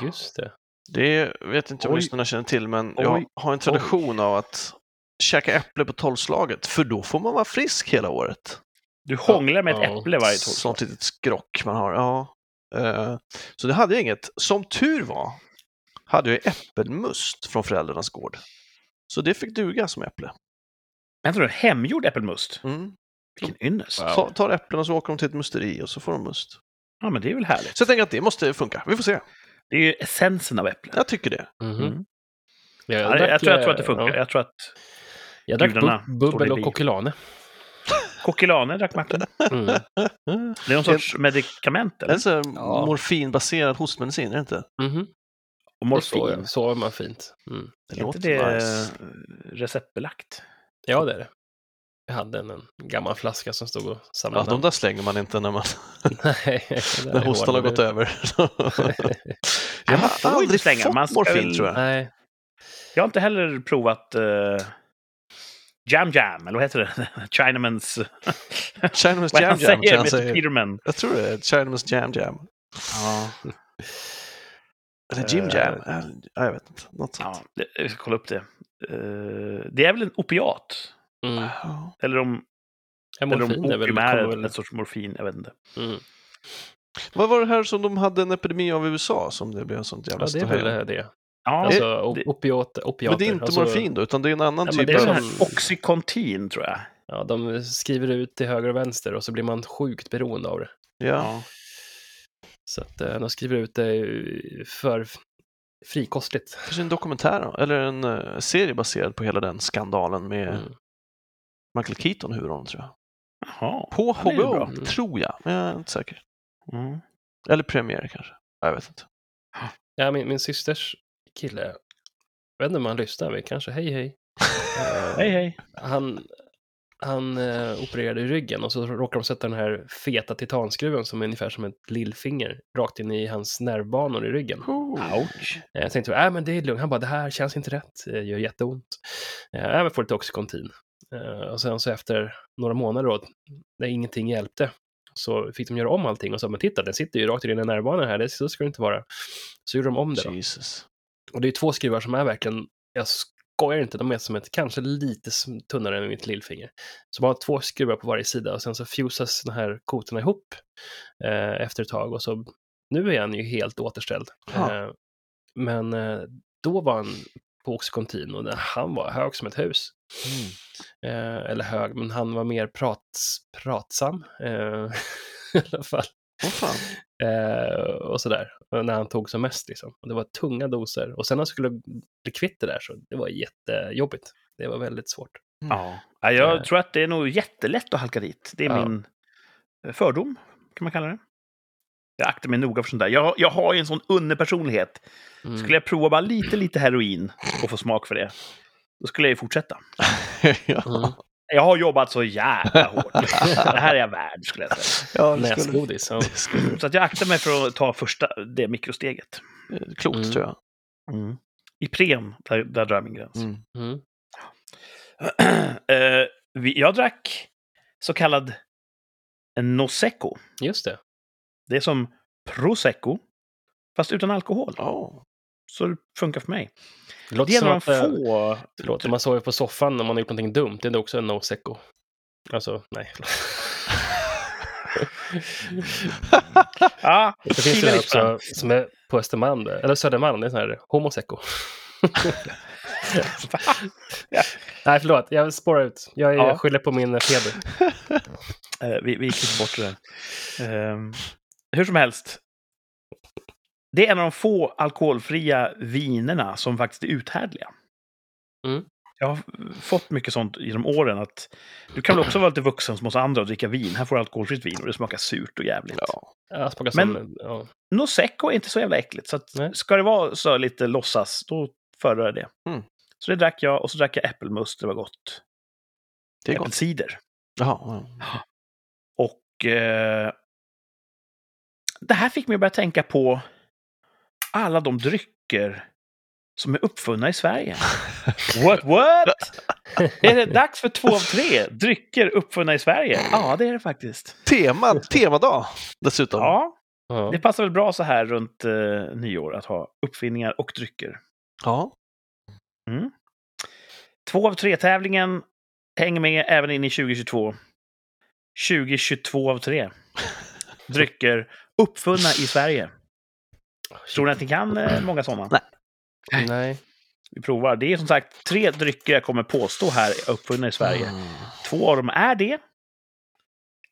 Just det. Det vet inte om Oj. lyssnarna känner till, men Oj. jag har en tradition av att käka äpple på tolvslaget, för då får man vara frisk hela året. Du hånglar med ett Ja. äpple varje Sånt tolvslag. litet skrock man har. Ja. Eh, Så det hade jag inget. Som tur var hade jag äppelmust från föräldrarnas gård. Så det fick duga som äpple. Jag tror hemgjord äppelmust. Mm. Vilken ynnest. Wow. Ta, tar äpplen och så åker de till ett musteri och så får de must. Ja, men det är väl härligt. Så jag tänker att det måste funka. Vi får se. Det är ju essensen av äpplen. Jag tycker det. Mhm. Mm. Jag, Ja, jag, drack, tror, jag tror att det eh, funkar. ja. Jag tror att Jag drack bu- bubbel och kokilane. kokilane drack Martin. Mm. Det är någon sorts medikament, En eller? sån här Ja. morfinbaserad hostmedicin, är det inte? Och Och så, morfin. ja. sover man fint. Mm. Det Är inte det nice. receptbelagt? Ja, det är det. Jag hade en, en gammal flaska som stod och Ja, samlade de där slänger man inte när, man, Nej, när hostan har gått över. jag har inte aldrig slänga, fått man ska morfin, tror jag. Nej, Jag har inte heller provat uh, Jam Jam, eller vad heter det? Chinamans... Chinaman's Jam Jam, säger. Peterman. Jag tror det är Chinaman's Jam Jam. Ja, Eller Jim Eh, Jam. Eh, ja, jag vet inte. Något sånt. ja, det- jag ska kolla upp det. Eh, det är väl en opiat? mm. Eller om, Ja, eller om morfin är väl... är en, väl en sorts morfin, jag vet inte. mm. Vad var det här som de hade en epidemi av i USA som det blev en sånt jävla Ja, det är väl det. Ja, Alltså, det, o- opiat, opiater. Men det är inte alltså, morfin då, utan det är en annan Ja, typ det är det är av... sån här Oxycontin, tror jag. Ja, de skriver ut till höger och vänster och så blir man sjukt beroende av det. Ja. Så att eh, de skriver ut det för frikostligt. Kanske en dokumentär då, eller en eh, serie baserad på hela den skandalen med Mm. Michael Keaton huvudrollen tror jag. Jaha. På HBO, bra. tror jag. Men jag är inte säker. Mm. Eller premiär kanske. Ja, Jag vet inte. Ja, min, min systers kille, jag vet inte om han lyssnar, men kanske hej hej. Eh, Hej, hej. Han, han eh, opererade i ryggen och så råkade de sätta den här feta titanskruven som är ungefär som ett lillfinger rakt in i hans nervbanor i ryggen. Ouch. Eh, Jag tänkte, äh, men det är lugnt. Han bara, det här känns inte rätt. Det gör jätteont. Eh, Jag får lite Oxycontin. Eh, Och sen så efter några månader då, när ingenting hjälpte, så fick de göra om allting och sa, men titta, den sitter ju rakt i dina nervbanor här, det, så ska det inte vara. Så gjorde de om det då. Jesus. Och det är två skruvar som är verkligen, jag skojar inte, de är som ett, kanske lite tunnare än mitt lillfinger. Så man har två skruvar på varje sida och sen så fusas de här kotorna ihop eh, efter ett tag och så, nu är han ju helt återställd. Eh, men eh, då var han på Oxycontin och han var hög som ett hus. Mm. Eh, eller hög, men han var mer prats, pratsam. Eh, I alla fall. Fan. Eh, och sådär, och när han tog som mest. Liksom. Och det var tunga doser. Och sen när han skulle bli kvitt det där så det var jättejobbigt. Det var väldigt svårt. Ja. Ja, jag Eh. tror att det är nog jättelätt att halka dit. Det är Ja. min eh, fördom, kan man kalla det. Jag aktar mig noga för sånt där. Jag, jag har ju en sån underpersonlighet. Mm. Skulle jag prova bara lite, lite heroin och få smak för det, då skulle jag ju fortsätta. ja. Mm. Jag har jobbat så jävla hårt. Det här är jag värd, skulle jag säga. ja, Näsgodis. Skulle, Så att jag aktar mig för att ta första, det mikrosteget. klokt Mm. tror jag. Ipren, där, där drar jag min gräns. Mm. Mm. Eh, vi- jag drack så kallad Nosecco. Just det. Det är som prosecco, fast utan alkohol. Ja. Så det funkar för mig. Det låter Det som att, få... förlåt, när man sover på soffan när man har gjort någonting dumt, det är också en no secco. Alltså, nej. Ja, Det finns den. också som är på Östermalm, det- eller Södermalm, det är sån här homosecco. Nej, förlåt, jag spårar ut. Jag Ja. skyller på min feber. Eh, vi, vi klipper bort det där. Ehm, hur som helst. Det är en av de få alkoholfria vinerna som faktiskt är uthärdliga. Mm. Jag har fått mycket sånt genom åren. att Du kan väl också vara lite vuxen som oss andra och dricka vin. Här får du alkoholfritt vin och det smakar surt och jävligt. Ja. Ja, smakar Men- som... Ja. Prosecco är inte så jävla äckligt. Så att ska det vara så lite låtsas, då föredrar jag det. Mm. Så det drack jag och så drack jag äppelmust, det var gott. Det är. Äppelcider. Jaha. ja. Och eh, det här fick mig att börja tänka på alla de drycker som är uppfunna i Sverige. What, what? är det dags för två av tre drycker uppfunna i Sverige? Ja, det är det faktiskt. Tema, temadag dessutom. Ja, Ja. det passar väl bra så här runt eh, nyår att ha uppfinningar och drycker. Ja. Mm. Två av tre-tävlingen hänger med även in i 2022. 2022 av tre. Drycker uppfunna i Sverige. Tror ni att ni kan eh, många sådana? Nej. Nej. Vi provar. Det är som sagt tre drycker jag kommer påstå här är uppfunna i Sverige. Mm. Två av dem är det.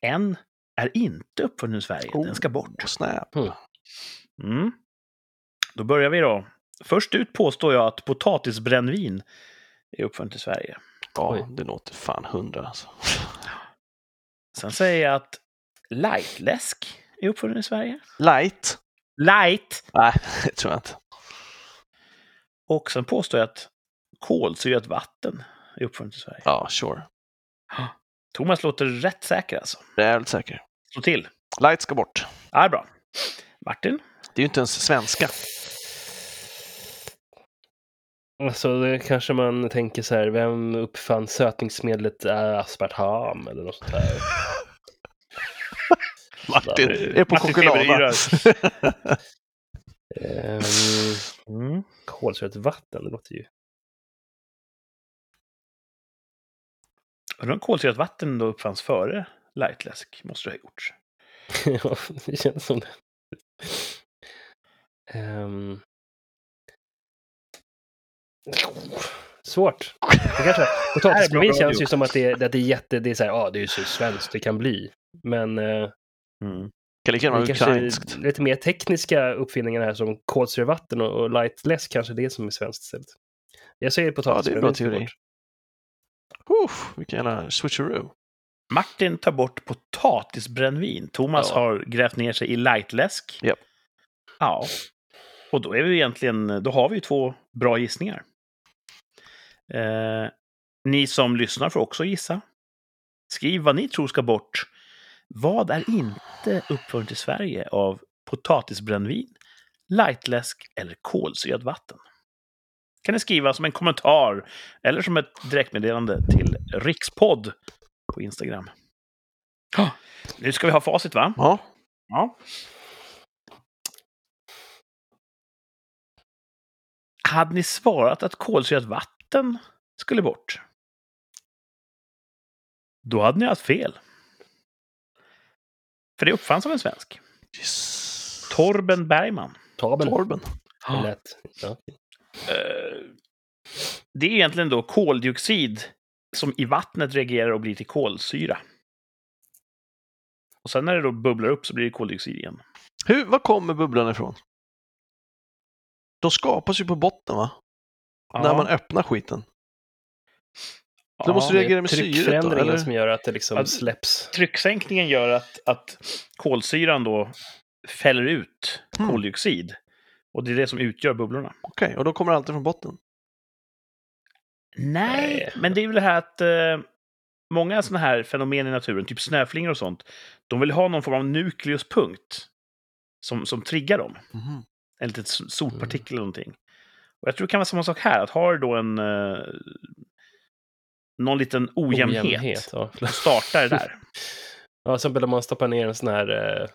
En är inte uppfunnen i Sverige. Den ska bort. Oh, snap. Mm. Då börjar vi då. Först ut påstår jag att potatisbrännvin är uppfunnet i Sverige. Ja, Oj. det låter fan hundra alltså. Sen säger jag att lightläsk är uppfunnen i Sverige. Light? Light! Nej, det tror jag inte. Och sen påstår jag att kolsyrat vatten är uppfunnet i Sverige. Ja, sure. Thomas låter rätt säker alltså. Rejält säker. Slå till. Light ska bort. Ja, bra. Martin? Det är ju inte ens svenska. Alltså, det kanske man tänker så här, vem uppfann sötningsmedlet äh, aspartam eller något sånt där? Martin är på choklad. Ehm, Mm. kolsyrat vatten, det låter ju... Undrar om kolsyrat vatten då uppfanns före lightläsk? Måste det ha gjorts. Ja, det känns som det. Ehm. Svårt. Det kanske, känns ju som att det, är- att det är jätte, det är så här, ja, det är ju så svenskt det kan bli. Men eh, Mm. Kan lika det gärna ukrainskt. lite mer tekniska uppfinningar här som kolsyrat vatten och, och lightläsk kanske det som är svenskt istället. Jag säger Ja, det är en bra teori. Uff, vilken jävla switcheroo. Martin tar bort potatisbrännvin. Thomas Ja. har grävt ner sig i lightläsk. Japp. Ja. Och då är vi egentligen, då har vi ju två bra gissningar. Eh, ni som lyssnar får också gissa. Skriv vad ni tror ska bort. Vad är inte uppfunnet i Sverige av potatisbrännvin, lightläsk eller kolsyrat vatten? Kan ni skriva som en kommentar eller som ett direktmeddelande till Rikspodd på Instagram. Nu ska vi ha facit, va? Ja, Ja. Hade ni svarat att kolsyrat vatten skulle bort? Då hade ni haft fel. För det uppfanns av en svensk. yes. Torben Bergman. Torben. Torben. Det lät. Ja. Eh, Det är egentligen då koldioxid som i vattnet reagerar och blir till kolsyra. Och sen när det då bubblar upp så blir det koldioxid igen. Hur, var kommer bubblan ifrån? De skapas ju på botten va? När man öppnar skiten. Då måste Ja, du reagera med syret då, Tryckförändringen eller? som gör att det liksom Ja, släpps. trycksänkningen gör att, att kolsyran då fäller ut Hmm. koldioxid. Och det är det som utgör bubblorna. Okej, och då kommer det alltid från botten. Nej, Nej. men det är väl det här att eh, många sådana här fenomen i naturen, typ snöflingor och sånt, de vill ha någon form av nukleuspunkt som, som triggar dem. Mhm. En liten s- sotpartikel eller någonting. Och jag tror det kan vara samma sak här, att har du då en eh, någon liten ojämnhet, Ojämnhet, ja. startar det där. Ja, exempel om man stoppar ner en sån här eh,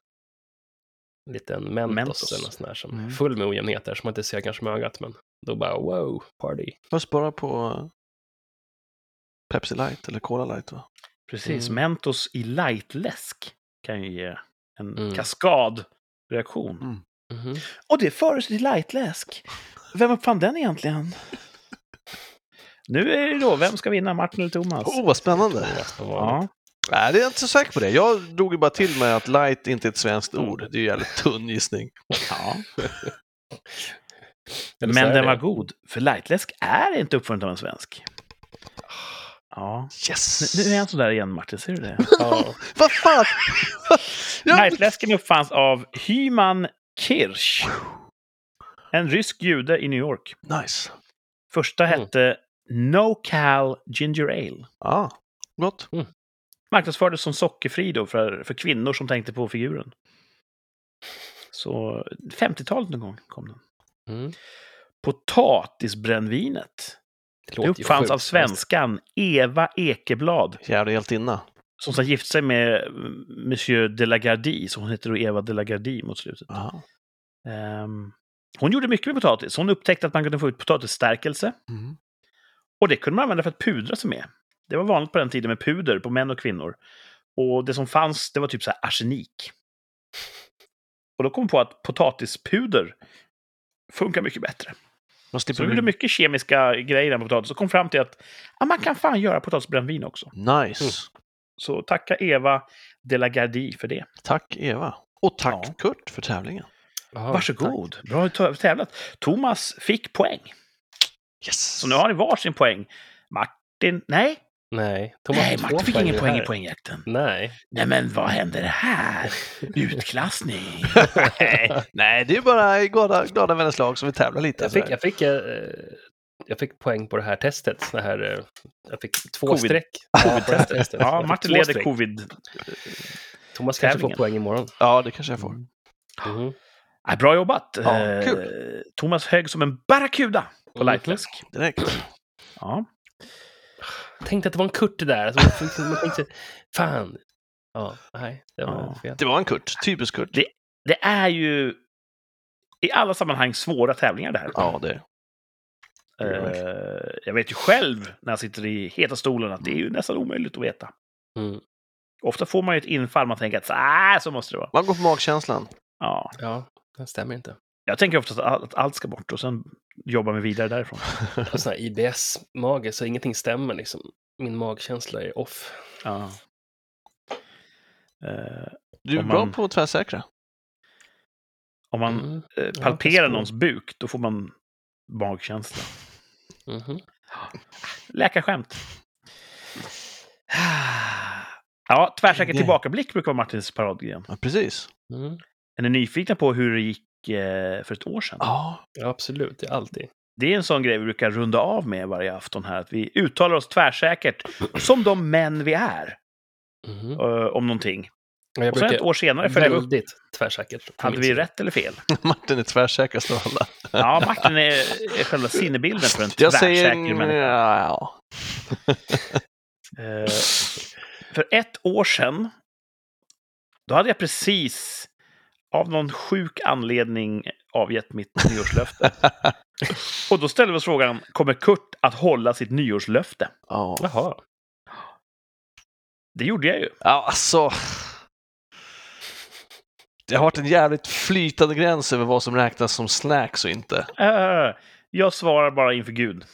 liten Mentos, Mentos. eller något sån här som Mm. är full med ojämnheter som man inte ser kanske med ögat, men då bara wow, party. Fast bara på Pepsi Light eller Cola Light va? Precis, Mm. Mentos i lightläsk kan ju ge en Mm. kaskadreaktion. Mm. Mhm. Och det föres till lightläsk. Vem uppfann den egentligen? Nu är det då, vem ska vinna, Martin eller Thomas? Åh, vad spännande! Ja. Nej, det är jag inte så säker på det. Jag drog ju bara till med att light inte är ett svenskt ord. Det är ju en jävligt tunn gissning. Ja. Men den det. var god, för lightläsk är inte uppfunnen av en svensk. Ja. Yes! Nu nu är han sådär igen, Martin. Ser du det? Ja. Vad fan! Ja, Lightläsken uppfanns av Hyman Kirsch. En rysk jude i New York. nice. Första Mm. hette No Cal Ginger Ale. Ja, gott. Marknadsfördes som sockerfri då för, för kvinnor som tänkte på figuren. Så 50-talet någon gång kom den. Mm. Potatisbrännvinet. Det Det uppfanns av svenskan Eva Ekeblad. Jävla hjältinna. Som sen gifte sig med mm, Monsieur de la Gardie, så hon heter då Eva de la Gardie mot slutet. Ehm, hon gjorde mycket med potatis. Hon upptäckte att man kunde få ut potatisstärkelse. Mm. Och det kunde man använda för att pudra sig med. Det var vanligt på den tiden med puder på män och kvinnor. Och det som fanns, det var typ så här arsenik. Och då kom hon på att potatispuder funkar mycket bättre. Man Så de gjorde mycket kemiska grejer med potatis och kom fram till att ja, man kan fan göra potatisbrännvin också. Nice. Mm. Så tacka Eva de la Gardie för det. Tack Eva. Och tack Ja. Kurt för tävlingen. Jaha, Varsågod. Bra ta- tävlat. Thomas fick poäng. Yes! Så nu har ni varsin poäng. Martin, nej. Nej, Thomas nej, Martin fick ingen poäng i poängjakten. Nej. Nej, men vad händer här? Utklassning. nej, nej, det är bara glada, glada vänners lag som vi tävlar lite. Jag fick, jag, fick, eh, jag fick poäng på det här testet. Det här, eh, jag fick två Covid. streck testet. Ja, Martin leder streck. covid. Thomas kanske får poäng imorgon. Ja, det kanske jag får. Mhm. Ja, bra jobbat. Ja, Eh, kul. Thomas hög som en barracuda på Mhm. lightläsk. Direkt. Ja. Jag tänkte att det var en Kurt där. Alltså, man tänkte, fan. Ja, nej, det var Ja. fel. Det var en Kurt. Typisk Kurt. Det- Det är ju i alla sammanhang svåra tävlingar det här. Ja, det. Eh, jag vet ju själv när jag sitter i heta stolen att det är ju nästan omöjligt att veta. Mm. Ofta får man ju ett infall, man tänker att så, äh, så måste det vara. Man går på magkänslan. Ja. Ja, det stämmer inte. Jag tänker ofta att all- att allt ska bort och sen jobbar vi vidare därifrån. Sån här IBS-mage, så ingenting stämmer liksom. Min magkänsla är off. Ja. Eh, Du är Om bra man- på att tvärsäkra. om man Mm. eh, Ja, palperar förstår. någons buk, då får man magkänsla. Mhm. Läkarskämt. Ja, tvärsäker tillbakablick brukar vara Martins paradgren. Ja, precis. Mm. Är ni nyfikna på hur det gick för ett år sedan? Ja, Ja, absolut. Det är alltid. Det är en sån grej vi brukar runda av med varje afton här. Att vi uttalar oss tvärsäkert, som de män vi är, eh, om någonting. Jag Och sen ett år senare följer vi upp. väldigt tvärsäkert. Hade vi rätt eller fel? Martin är tvärsäkrast av alla. Ja, Martin är, är själva sinnebilden för en Jag tvärsäker säger... människa. Ja, Eh, för ett år sedan, då hade jag precis av någon sjuk anledning avgett mitt nyårslöfte. Och då ställde vi oss frågan, kommer Kurt att hålla sitt nyårslöfte? ja. Jaha. Det gjorde jag ju. ja, alltså. Det har varit en jävligt flytande gräns över vad som räknas som snacks och inte. Eh, jag svarar bara inför Gud.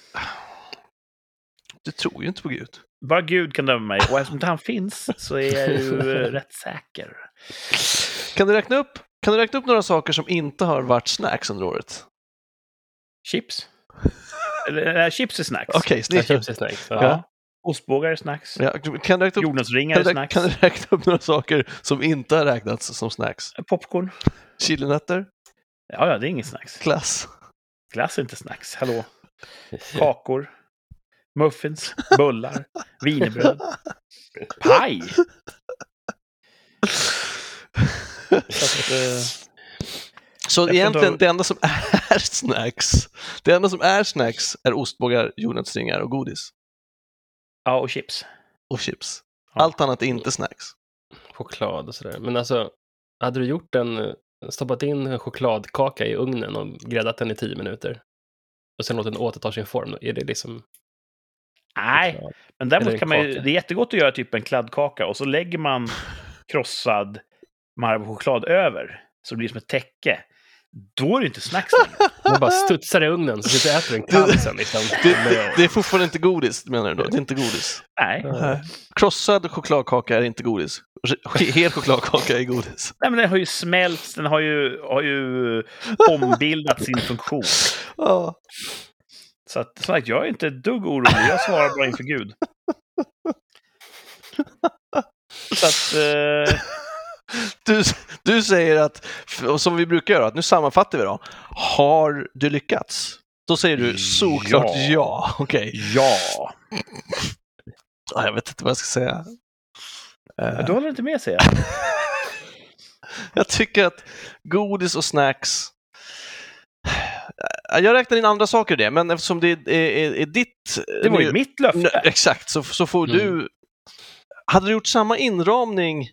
Du tror ju inte på Gud. Bara Gud kan döma mig. Och eftersom inte han finns så är jag ju rätt säker. Kan du räkna upp, kan du räkna upp några saker som inte har varit snacks under året? Chips. Eller, äh, chips är snacks. Okej, Jag snitt. köpte snacks. Ja. Ja. Ostbågar är snacks. Ja, kan, du räkna upp, Jordnötsringar kan, är snacks. kan du räkna upp några saker som inte har räknats som snacks? Popcorn. Chilinötter? Ja, ja, det är inget snacks. Glass? Glass är inte snacks. Hallå. Kakor. Muffins. Bullar. Wienerbröd. Paj! Så eh, Så egentligen, det enda som är snacks, det enda som är snacks är ostbågar, jordnötsringar och godis. ja, och chips. Och chips. Ja. Allt annat är inte snacks. Choklad och sådär. Men alltså, hade du gjort en, stoppat in en chokladkaka i ugnen och gräddat den i tio minuter och sen låtit den återta sin form, är det liksom Nej, choklad? men däremot kan man ju, det är jättegott att göra typ en kladdkaka och så lägger man krossad Marabou-choklad över. Så det blir som ett täcke. då är det inte snacks längre. Man bara studsar i ugnen så sitter och äter en kall sen. Liksom. Det, det, det är fortfarande inte godis, menar du då? Det är inte godis? Nej. Ja. Krossad chokladkaka är inte godis. Hel chokladkaka är godis. Nej, men den har ju smälts, den har ju, har ju ombildat sin funktion. Ja. Så att, som sagt, jag är inte ett dugg orolig. Jag svarar bara inför Gud. Så att... Eh, Du, du säger att, som vi brukar göra, att nu sammanfattar vi då. Har du lyckats? Då säger du såklart ja. Ja. Okej, ja. Ja, jag vet inte vad jag ska säga. Eh, Du håller inte med, säger jag. Jag tycker att godis och snacks... Jag räknar in andra saker i det, men eftersom det är, är, är ditt... Det var ju mitt Nö, löfte. Exakt, så, så får Mm. du... Hade du gjort samma inramning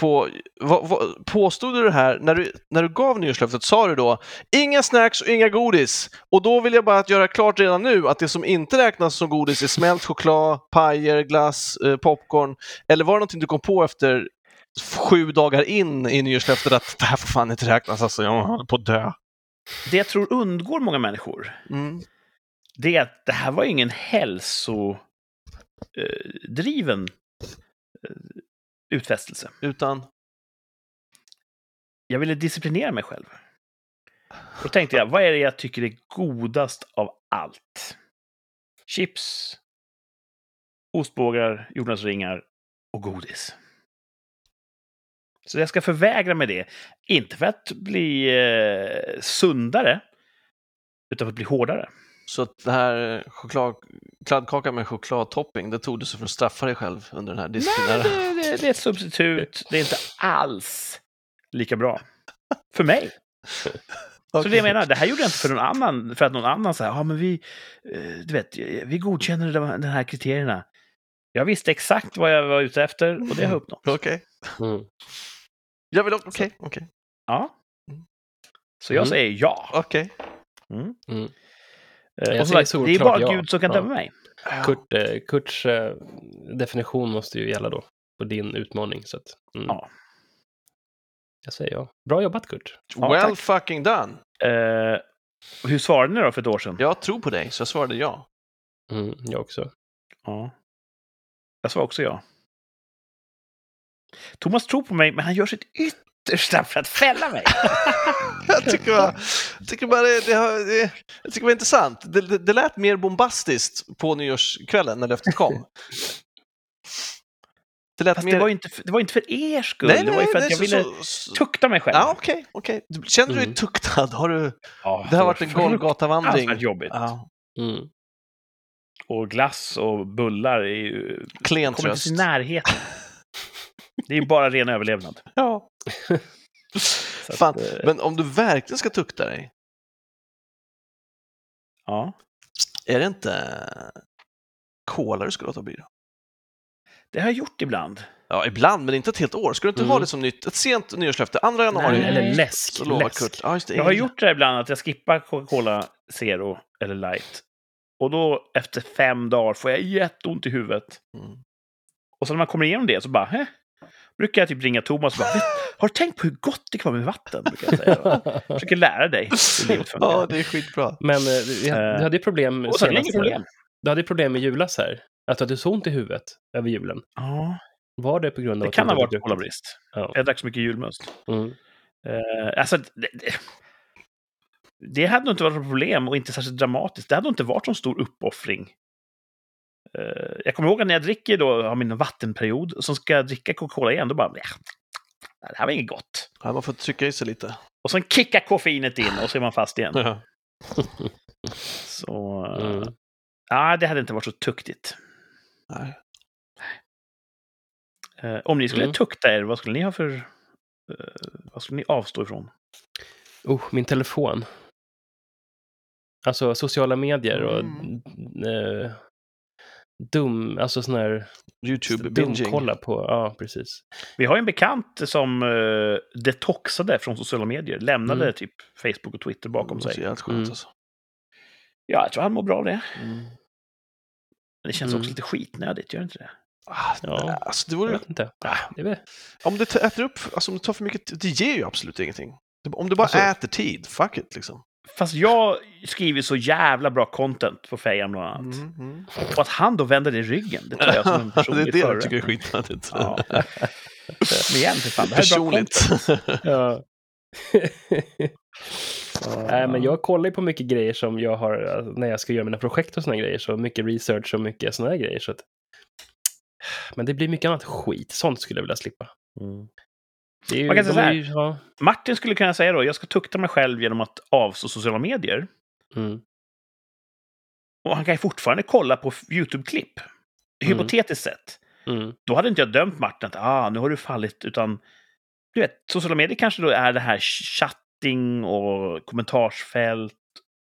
på... Vad, vad, påstod du det här, när du, när du gav nyårslöftet, sa du då inga snacks och inga godis? Och då vill jag bara att göra klart redan nu att det som inte räknas som godis är smält choklad, pajer, glass, eh, popcorn. Eller var det någonting du kom på efter sju dagar in i nyårslöftet att det här får fan inte räknas, alltså jag håller på att dö. Det jag tror undgår många människor, Mm. det är att det här var ingen hälsodriven eh, utfästelse. Utan... Jag ville disciplinera mig själv. Då tänkte jag, vad är det jag tycker är godast av allt? Chips, ostbågar, jordnötsringar och godis. Så jag ska förvägra mig det. Inte för att bli eh, sundare, utan för att bli hårdare. Så att det här choklad, kladdkaka med chokladtopping, det tog du sig för att straffa dig själv under den här Nej, disciplinära... det, det, det är ett substitut. Det är inte alls lika bra. För mig. Så det jag menar, det här gjorde jag inte för någon annan, för att någon annan sa, ja men vi, eh, du vet, vi godkänner de, de här kriterierna. Jag visste exakt vad jag var ute efter och det har jag uppnått. Okej. Mm. Jag vill också... Okej, okej. Ja. Mm. Så jag Mm. säger ja. Okej. Mm. Mm. Eh, Jag och säger sagt, det är bara ja. Gud som kan Ja. döma mig. Kurt, eh, Kurts eh, definition måste ju gälla då, på din utmaning. Så att, mm. Ja. Jag säger ja. Bra jobbat Kurt. Ja, well tack. fucking done. Eh, hur svarade ni då för ett år sedan? Jag tror på dig, så jag svarade ja. Mm, jag också. Ja. Jag svarade också ja. Thomas tror på mig, men han gör sitt yttersta för att fälla mig. Jag tycker bara, jag tycker bara det, det, har- det, jag tycker det var intressant. Det, det, det lät mer bombastiskt på nyårskvällen när löftet kom. Det lät Fast mer... det var, inte för, det var inte för er skull. Nej, det var ju nej, för att nej, jag så- ville så- så- tukta mig själv. Ja, okej, okej. Känner du dig Mm. tuktad? Har du... Ja, Det har varit en Golgatavandring. jobbigt. Ja. Mm. Och glass och bullar är ju... Klen kommer inte tröst. närheten. Det är ju bara ren överlevnad. Ja. Så att, Fan, eh, men om du verkligen ska tukta dig, ja. är det inte cola du ska låta bli? Det har jag gjort ibland. Ja, ibland, men inte ett helt år. Ska du inte Mm. ha det som nytt? Ett sent nyårslöfte, andra januari. Nej. Eller läsk. Läsk. Kurt. Ja, det. Jag har gjort det ibland, att jag skippar Coca-Cola Zero eller Light. Och då efter fem dagar får jag jätteont i huvudet. Mm. Och så när man kommer igenom det så bara, Hä? Brukar jag typ ringa Thomas och bara, "Vet- har du tänkt på hur gott det kan vara med vatten? Brukar jag säga. Jag försöker lära dig hur livet funkar. Ja, det är skitbra. Men eh, hade, Eh, du hade ju problem så är det senast problem. Du hade ju problem med julas här. Att du hade så ont i huvudet över julen. Ja, Var det på grund av det att kan du ha varit kolabrist. Ja. Jag drack så mycket julmust. Mm. Eh, alltså, det, det, det hade nog inte varit ett problem och inte särskilt dramatiskt. Det hade nog inte varit en stor uppoffring. Eh, jag kommer ihåg att när jag dricker då, har min vattenperiod, och så ska jag dricka Coca-Cola igen, då bara, "Ja, det här var inget gott. Ja, man får trycka i sig lite. Och sen kickar koffeinet in och så är man fast igen. Ja. Så, eh, Mm. ja, det hade inte varit så tuktigt. Nej. Eh, om ni skulle Mm. tukta er, vad skulle ni ha för... eh, vad skulle ni avstå ifrån? Oh, min telefon. Alltså sociala medier och Mm. eh, dum, alltså sån här YouTube-binging. dumkolla på, ja precis. Vi har ju en bekant som uh, detoxade från sociala medier, lämnade Mm. typ Facebook och Twitter bakom Det sig. jävligt skönt Mm. alltså. Ja, jag tror han mår bra av det. Mm. Men det känns Mm. också lite skitnödigt, gör det inte det? Ah, Ja. nej, Alltså, det Jag vore, vet inte. Ah, det är om tar- äter upp, alltså om du tar för mycket, det ger ju absolut ingenting. Om du bara Alltså- äter tid, fuck it liksom. Fast jag skriver så jävla bra content på Fejan bland annat. Mm, mm. Och att han då vänder det ryggen, det tar jag som en det är personlig det jag förorättning. tycker är skitnödigt. Ja. Men igen, för fan, det här är bra Personligt. Ja. Nej, men jag kollar ju på mycket grejer som jag har alltså, när jag ska göra mina projekt och såna grejer. Så mycket research och mycket såna här grejer. Så att... Men det blir mycket annat skit. Sånt skulle jag vilja slippa. Mm. Ju, Man kan säga så är här. ju, ja. Martin skulle kunna säga då, jag ska tukta mig själv genom att avstå sociala medier. mm. Och han kan ju fortfarande kolla på YouTube-klipp. Mm. Hypotetiskt sett. Mm. Då hade inte jag dömt Martin att ah, nu har du fallit, utan du vet, sociala medier kanske då är det här chatting och kommentarsfält.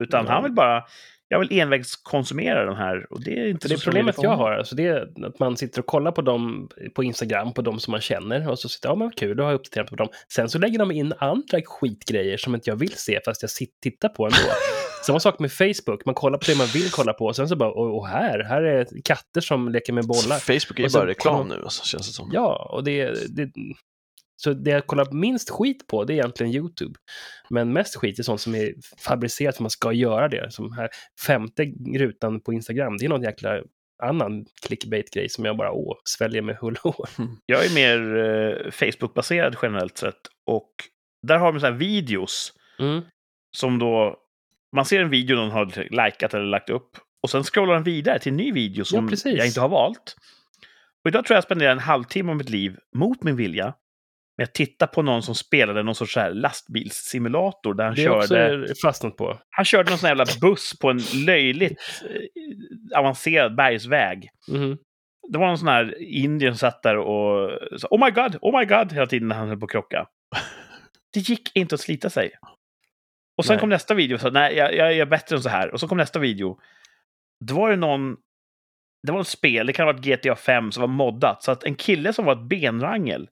Utan han vill bara, jag vill envägskonsumera den här och det är inte det sociala problemet jag har, alltså det är att man sitter och kollar på dem på Instagram, på de som man känner, och så sitter ja men kul, då har jag uppdaterat på dem. Sen så lägger de in andra skitgrejer som inte jag vill se, fast jag sitter, tittar på ändå. Samma sak med Facebook, man kollar på det man vill kolla på, och sen så bara, och, och här, här är katter som leker med bollar. Facebook är ju så bara reklam nu, alltså, känns det som. Ja, och det, det... Så det jag kollar minst skit på, det är egentligen YouTube. Men mest skit är sånt som är fabricerat för att man ska göra det. Som här femte rutan på Instagram, det är någon jäkla annan clickbait-grej som jag bara åh, sväljer med hull och hår. Jag är mer eh, Facebook-baserad generellt sett. Och där har man så här videos Mm. som då... Man ser en video någon har likat eller lagt upp. Och sen scrollar den vidare till en ny video som precis. jag inte har valt. Och idag tror jag jag spenderar en halvtimme av mitt liv mot min vilja med att titta på någon som spelade någon sorts här lastbilssimulator där han Det är också körde... fastnat på. Han körde någon sån här jävla buss på en löjligt eh, avancerad bergsväg. Mhm. Det var någon sån här indier som satt där och sa Oh my god, oh my god hela tiden när han höll på att krocka. Det gick inte att slita sig. Och sen Nej. kom nästa video och sa nej, jag, jag är bättre än så här. Och så kom nästa video. Då var det någon... Det var ett spel, det kan ha varit GTA 5 som var moddat. Så att en kille som var ett benrangel,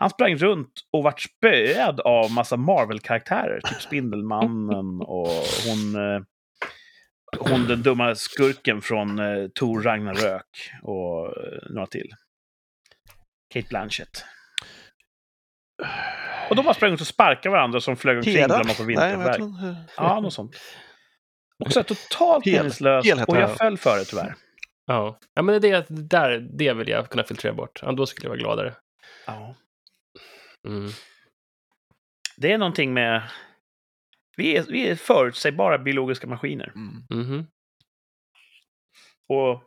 han sprang runt och vart spöad av massa Marvel-karaktärer. Typ Spindelmannen och hon... eh, Hon den dumma skurken från eh, Tor Ragnarök och eh, några till. Kate Blanchett. Och de bara sprang ut och sparkade varandra som flög omkring bland massa vinterverk. inte. Ja, något sånt. Och så totalt meningslöst. Och jag föll för det tyvärr. Ja. ja, men det, är det, där, det vill jag kunna filtrera bort. Ja, då skulle jag vara gladare. Ja. Mm. Det är någonting med... Vi är, vi är förutsägbara biologiska maskiner. Mm. Mhm. Och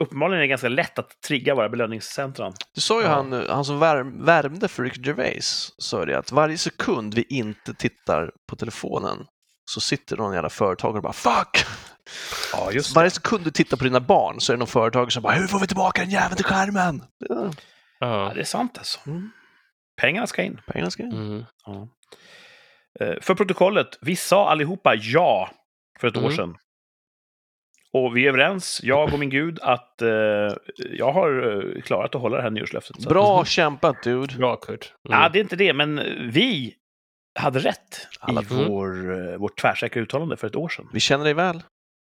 uppenbarligen är det ganska lätt att trigga våra belöningscentran. Du sa ju Ja. han, han som värm, värmde för Rick Gervais, sa det att varje sekund vi inte tittar på telefonen så sitter någon jävla företagare och bara fuck! Ja, just Varje sekund du tittar på dina barn så är det någon företagare som bara hur får vi tillbaka den jäveln till skärmen? Ja, Ja, Ja. det är sant alltså. Mm. Pengarna ska in. pengarna ska in. Mm. Ja. Eh, För protokollet, vi sa allihopa ja för ett år Mm. sedan. Och vi är överens, jag och min gud, att eh, jag har eh, klarat att hålla det här nyårslöftet. Att- Bra kämpat dude! Bra, Kurt. Mm. Ja, det är inte det, men vi hade rätt Alla- i vår, eh, vårt tvärsäkra uttalande för ett år sedan. Vi känner dig väl.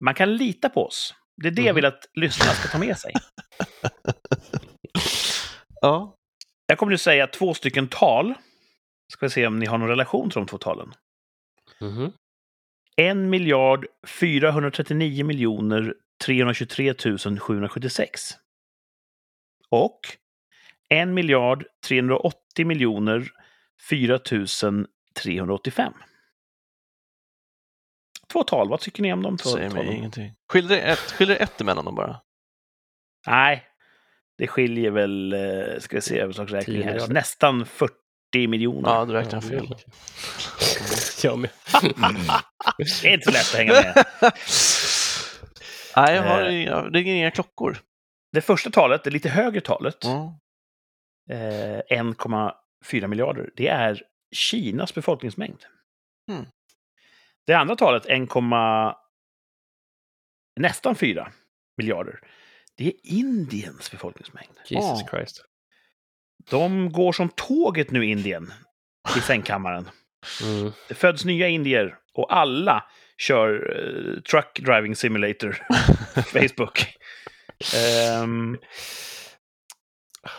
Man kan lita på oss. Det är det jag Mhm. vill att lyssnarna ska ta med sig. Ja. Jag kommer nu säga två stycken tal. Ska vi se om ni har någon relation till de två talen. Mhm. 1 miljard 439 miljoner 323 776. Och 1 miljard 380 miljoner 4 385. Två tal, vad tycker ni om de två Säger mig talen? ingenting. Skiljer det ett, skiljer det ett emellan dem bara? Nej, det skiljer väl, eh, ska vi se, överslagsräkning här, nästan 40 miljoner. Ja, du räknar fel. Jag med. Det är inte så lätt att hänga med. Nej, jag har Eh. inga, det är inga klockor. Det första talet, det lite högre talet, eh, 1,4 miljarder, det är Kinas befolkningsmängd. Mm. Det andra talet, 1, nästan 4 miljarder, det är Indiens befolkningsmängd. Jesus Ja. Christ. De går som tåget nu, Indien, i sängkammaren. Mm. Det föds nya indier och alla kör eh, Truck Driving Simulator Facebook. Ehm,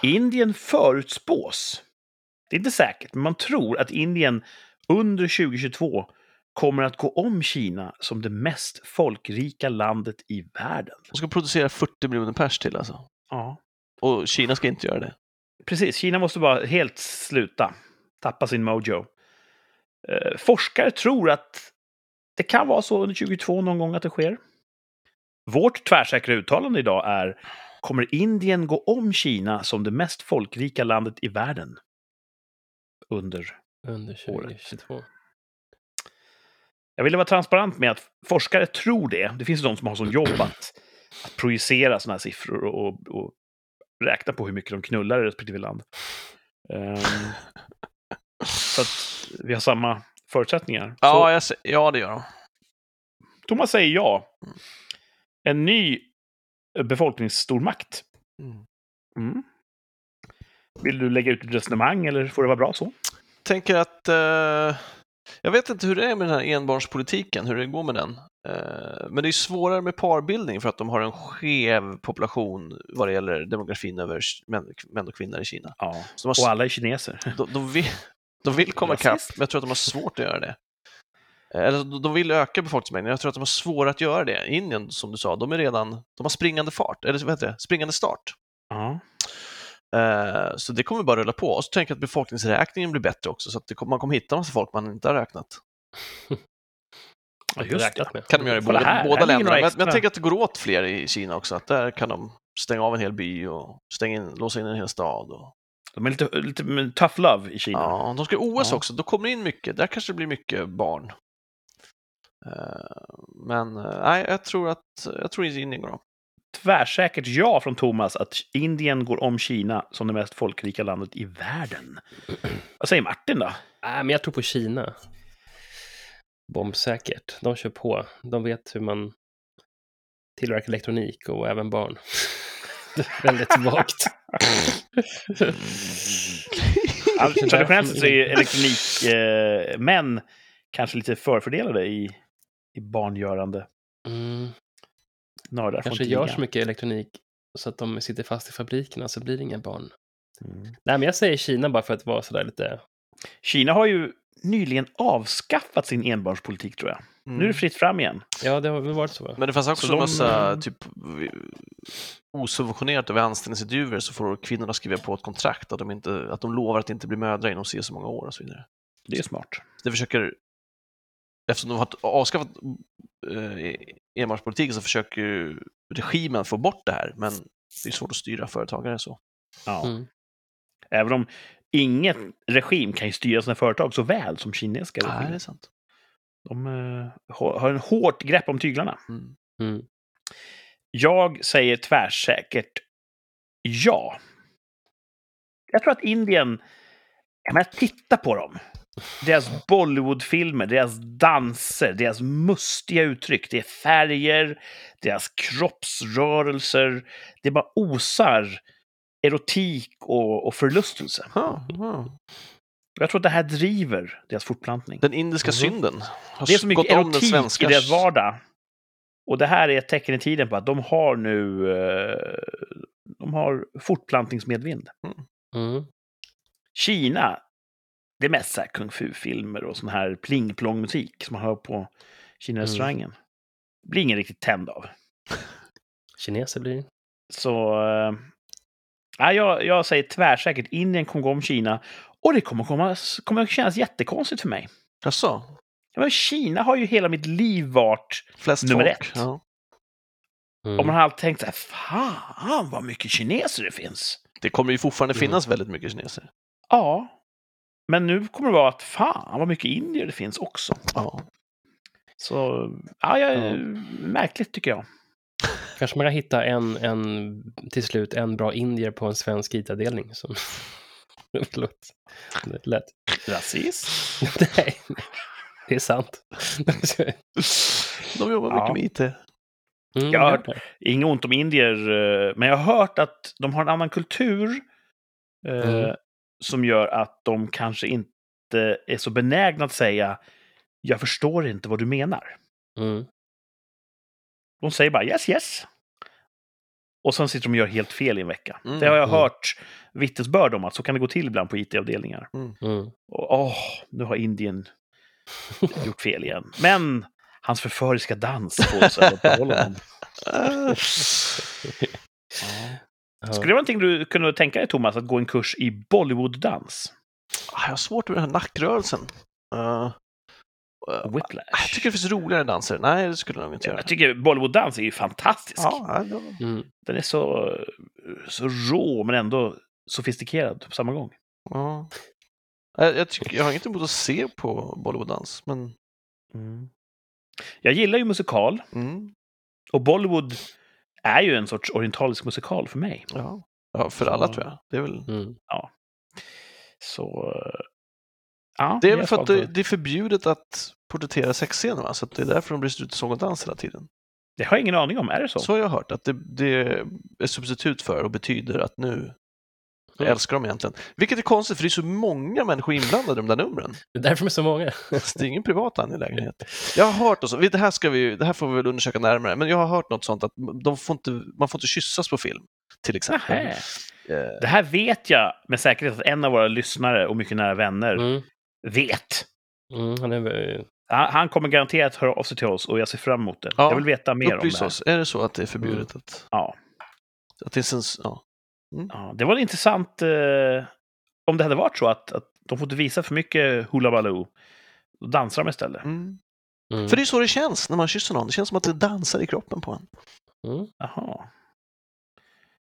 Indien förutspås. Det är inte säkert, men man tror att Indien under 2022 kommer att gå om Kina som det mest folkrika landet i världen. De ska producera 40 miljoner pers till alltså. Ja. Och Kina ska inte göra det. Precis, Kina måste bara helt sluta. Tappa sin mojo. Eh, forskare tror att det kan vara så under 2022 någon gång att det sker. Vårt tvärsäkra uttalande idag är Kommer Indien gå om Kina som det mest folkrika landet i världen? Under. Under Året. 2022. Jag ville vara transparent med att forskare tror det. Det finns de som har som jobb att, att projicera sådana här siffror och, och räkna på hur mycket de knullar i respektive land. Ehm, så att vi har samma förutsättningar. Ja, jag, ja det gör de. Thomas säger ja. En ny befolkningsstormakt. Mm. Mm. Vill du lägga ut ett resonemang eller får det vara bra så? tänker att eh, jag vet inte hur det är med den här enbarnspolitiken, hur det går med den. Eh, men det är svårare med parbildning för att de har en skev population vad det gäller demografin över män, och kvinnor i Kina. Ja. Har, Och alla är kineser. de, de, vill, de vill komma ikapp, men jag tror att de har svårt att göra det. Eh, Eller de- de vill öka befolkningsmängden, jag tror att de har svårare att göra det. Indien, som du sa, de är redan, de har springande fart, eller vad heter det, springande start. Ja. Eh, Så det kommer bara rulla på. Och så tänker jag att befolkningsräkningen blir bättre också, så att det kommer, man kommer hitta massa folk man inte har räknat. Ja, just räknat med. kan de göra i båda, här, båda här länderna. Men, men jag tänker att det går åt fler i Kina också, att där kan de stänga av en hel by och stänga in, låsa in en hel stad. Och, De är lite, lite tough love i Kina. ja, de ska OS Ja. också, då kommer det in mycket. Där kanske det blir mycket barn. Eh, Men eh, nej, jag tror att jag tror att Indien går om. Tvärsäkert ja från Thomas att Indien går om Kina som det mest folkrika landet i världen. Vad säger Martin då? Nej, men jag tror på Kina. Bombsäkert. De kör på. De vet hur man tillverkar elektronik och även barn. Väldigt vagt. Alltså, traditionellt sett så är elektronikmän eh, kanske lite förfördelade i, i barngörande. Mm, Nördar får kanske inte gör så mycket elektronik så att de sitter fast i fabrikerna så blir det inga barn. Mm. Nej, men jag säger Kina bara för att vara sådär lite... Kina har ju nyligen avskaffat sin enbarnspolitik tror jag. Nu är det fritt fram igen. Ja, det har väl varit så. va? Men det fanns också Så en de- massa typ osubventionerat över anställningsintervjuer så får kvinnorna skriva på ett kontrakt att de, inte, att de lovar att inte bli mödrar inom så så många år och så vidare. Det är smart. Det försöker, eftersom de har avskaffat eh, enbarnspolitiken så försöker ju regimen få bort det här, men det är svårt att styra företagare så. Ja. Mm. Även om ingen regim kan ju styra sina företag så väl som kinesiska Nej, det regimer. är sant. De eh, har har en hårt grepp om tyglarna. Mm. Mm. Jag säger tvärsäkert ja. Jag tror att Indien... Jag menar, titta på dem. Deras Bollywoodfilmer, deras danser, deras mustiga uttryck. Det är färger, deras kroppsrörelser. Det bara osar erotik och, och förlustelse. Ja, ja. Jag tror att det här driver deras fortplantning. Den indiska Mhm. synden har Det är så mycket erotik svenska. i deras vardag. Och det här är ett tecken i tiden på att de har nu eh, de har fortplantningsmedvind. Mm. Kina, det är mest så här kung fu-filmer och sån här pling-plong-musik som man hör på Kina-restaurangen. blir ingen riktigt tänd av. Kineser blir Så eh, ja, jag, jag säger tvärsäkert Indien kommer gå om Kina. Och det kommer, komma, kommer att kännas jättekonstigt för mig. Jaså? Ja, men Kina har ju hela mitt liv varit Flest Nummer folk? ett. Ja. Mm. Och man har alltid tänkt så här, fan vad mycket kineser det finns. Det kommer ju fortfarande Mm. finnas väldigt mycket kineser. Ja, men nu kommer det vara att fan vad mycket indier det finns också. Ja. Så, ja, jag, Ja. märkligt tycker jag. Kanske man kan hitta en, en, till slut en bra indier på en svensk IT-avdelning. Som... Förlåt. Det är lätt. Rasism? Nej, det är sant. De jobbar Ja. mycket med IT. Mm, Jag har det hört-. Inget ont om indier, eh, men jag har hört att de har en annan kultur eh, Mm. Som gör att de kanske inte är så benägna att säga jag förstår inte vad du menar. Mm. De säger bara yes, yes. Och sen sitter de och gör helt fel i en vecka. Mm, det har jag mm. hört vittnesbörd om, att så kan det gå till ibland på IT-avdelningar. Mm. Och åh, nu har Indien gjort fel igen. Men hans förföriska dans får oss att behålla honom. Ja. Skulle det vara någonting du kunde tänka dig, Thomas, att gå en kurs i Bollywood-dans? Ah, Jag har svårt med den här nackrörelsen. Uh, uh, Whiplash. jag tycker det finns roligare danser. Nej, det skulle jag nog inte göra. Jag tycker Bollywood-dans är ju fantastisk. Ja, ja, ja. Mm. Den är så, så rå, men ändå sofistikerad på samma gång. ja. Jag, jag, tycker, jag har inget emot att se på Bollywood-dans, men Jag gillar ju musikal, mm, och Bollywood är ju en sorts orientalisk musikal för mig. ja. ja, för alla tror jag. Det är väl, Mm. Så... Ja, det är väl för att det, det är förbjudet att porträttera sexscener, va? så att det är därför de blir ute i sång och dans hela tiden. Det har jag ingen aning om, är det så? Så har jag hört, att det, det är substitut för och betyder att nu jag Mm. älskar dem egentligen. Vilket är konstigt, för det är så många människor inblandade i de där numren. Det är därför de är så många. Det är ingen privat angelägenhet. Jag har hört, och så, det, här ska vi, det här får vi väl undersöka närmare, men jag har hört något sånt att de får inte, man får inte kyssas på film, till exempel. Nähä. Eh, Det här vet jag med säkerhet att en av våra lyssnare och mycket nära vänner Mm. vet. Mm. Han är, väl- Han han kommer garanterat höra av sig till oss och jag ser fram emot det. Ja, jag vill veta mer om det. Här. oss, är det så att det är förbjudet att, Ja. att det sens, ja. Ja, det var intressant eh, om det hade varit så att, att de får inte visa för mycket Hula Baloo. Då dansar de istället. Mm. mm. För det är så det känns när man kysser någon, det känns som att det dansar i kroppen på en. Mm. Jaha.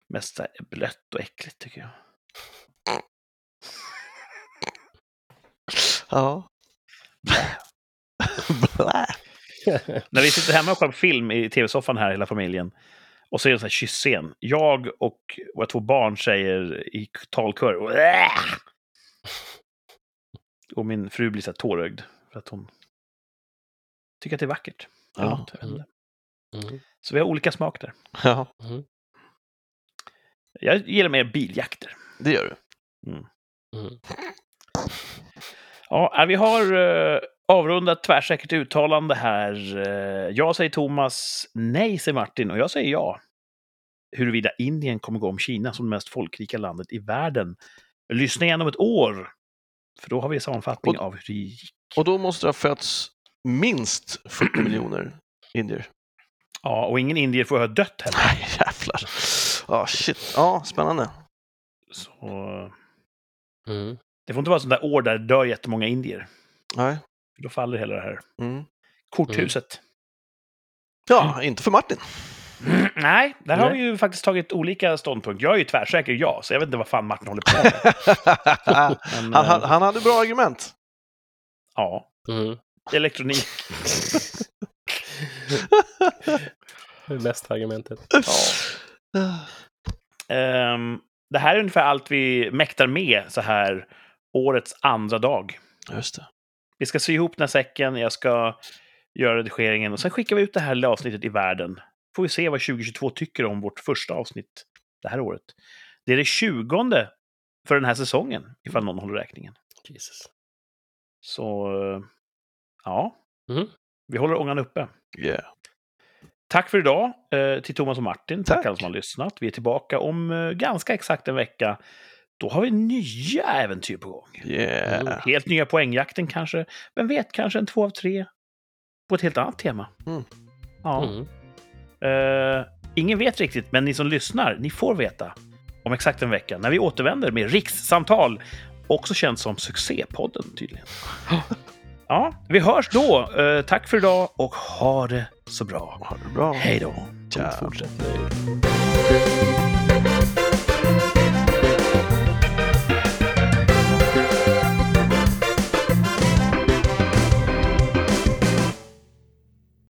Mest här blött och äckligt tycker jag. Ja. När vi sitter hemma och kollar på film i tv-soffan här, hela familjen, och så är det en sån här kyss-scen. Jag och våra två barn säger i talkör "Åh!" Och min fru blir så här tårögd för att hon tycker att det är vackert. Ja. inte. Mm. Så vi har olika smak där. ja, Mm. Jag gillar mer biljakter. det gör du. Mm. Ja, vi har avrundat tvärsäkert uttalande här. Eh, jag säger Thomas, nej säger Martin och jag säger ja. Huruvida Indien kommer gå om Kina som det mest folkrika landet i världen. Lyssna igen om ett år, för då har vi en sammanfattning Och- av hur det gick. Och då måste det ha fötts minst 40 miljoner indier. Ja, och ingen indier får ha dött heller. Nej, jävlar. Ja, shit. Ja, spännande. Så, Mm. det får inte vara sånt där år där det dör jättemånga indier. Nej. Då faller hela det här Mm. korthuset. Ja, inte för Martin. Nej, där har vi ju faktiskt tagit olika ståndpunkt. Jag är ju tvärsäker ja, så jag vet inte vad fan Martin håller på med. Men, han, han, eh, han hade bra argument. Ja, Mm. elektronik. Det är bästa argumentet. Ehm, det här är ungefär allt vi mäktar med så här årets andra dag. Just det. Vi ska sy ihop den här säcken, jag ska göra redigeringen och sen skickar vi ut det här lilla avsnittet i världen. Får vi se vad 2022 tycker om vårt första avsnitt det här året. Det är det tjugonde för den här säsongen, ifall någon håller räkningen. Jesus. Så, ja. Mhm. Vi håller ångan uppe. Yeah. Tack för idag eh, till Thomas och Martin. Tack, Tack. alla som har lyssnat. Vi är tillbaka om eh, ganska exakt en vecka. Då har vi nya äventyr på gång. Yeah. Helt nya poängjakten kanske. Vem vet, kanske en två av tre på ett helt annat tema. Mm. Ja. Mm. Eh, ingen vet riktigt, men ni som lyssnar, ni får veta om exakt en vecka när vi återvänder med rikssamtal, också känt som Succépodden tydligen. Ja, vi hörs då. Eh, tack för idag och ha det så bra. Ha det bra. Hej då! Ciao.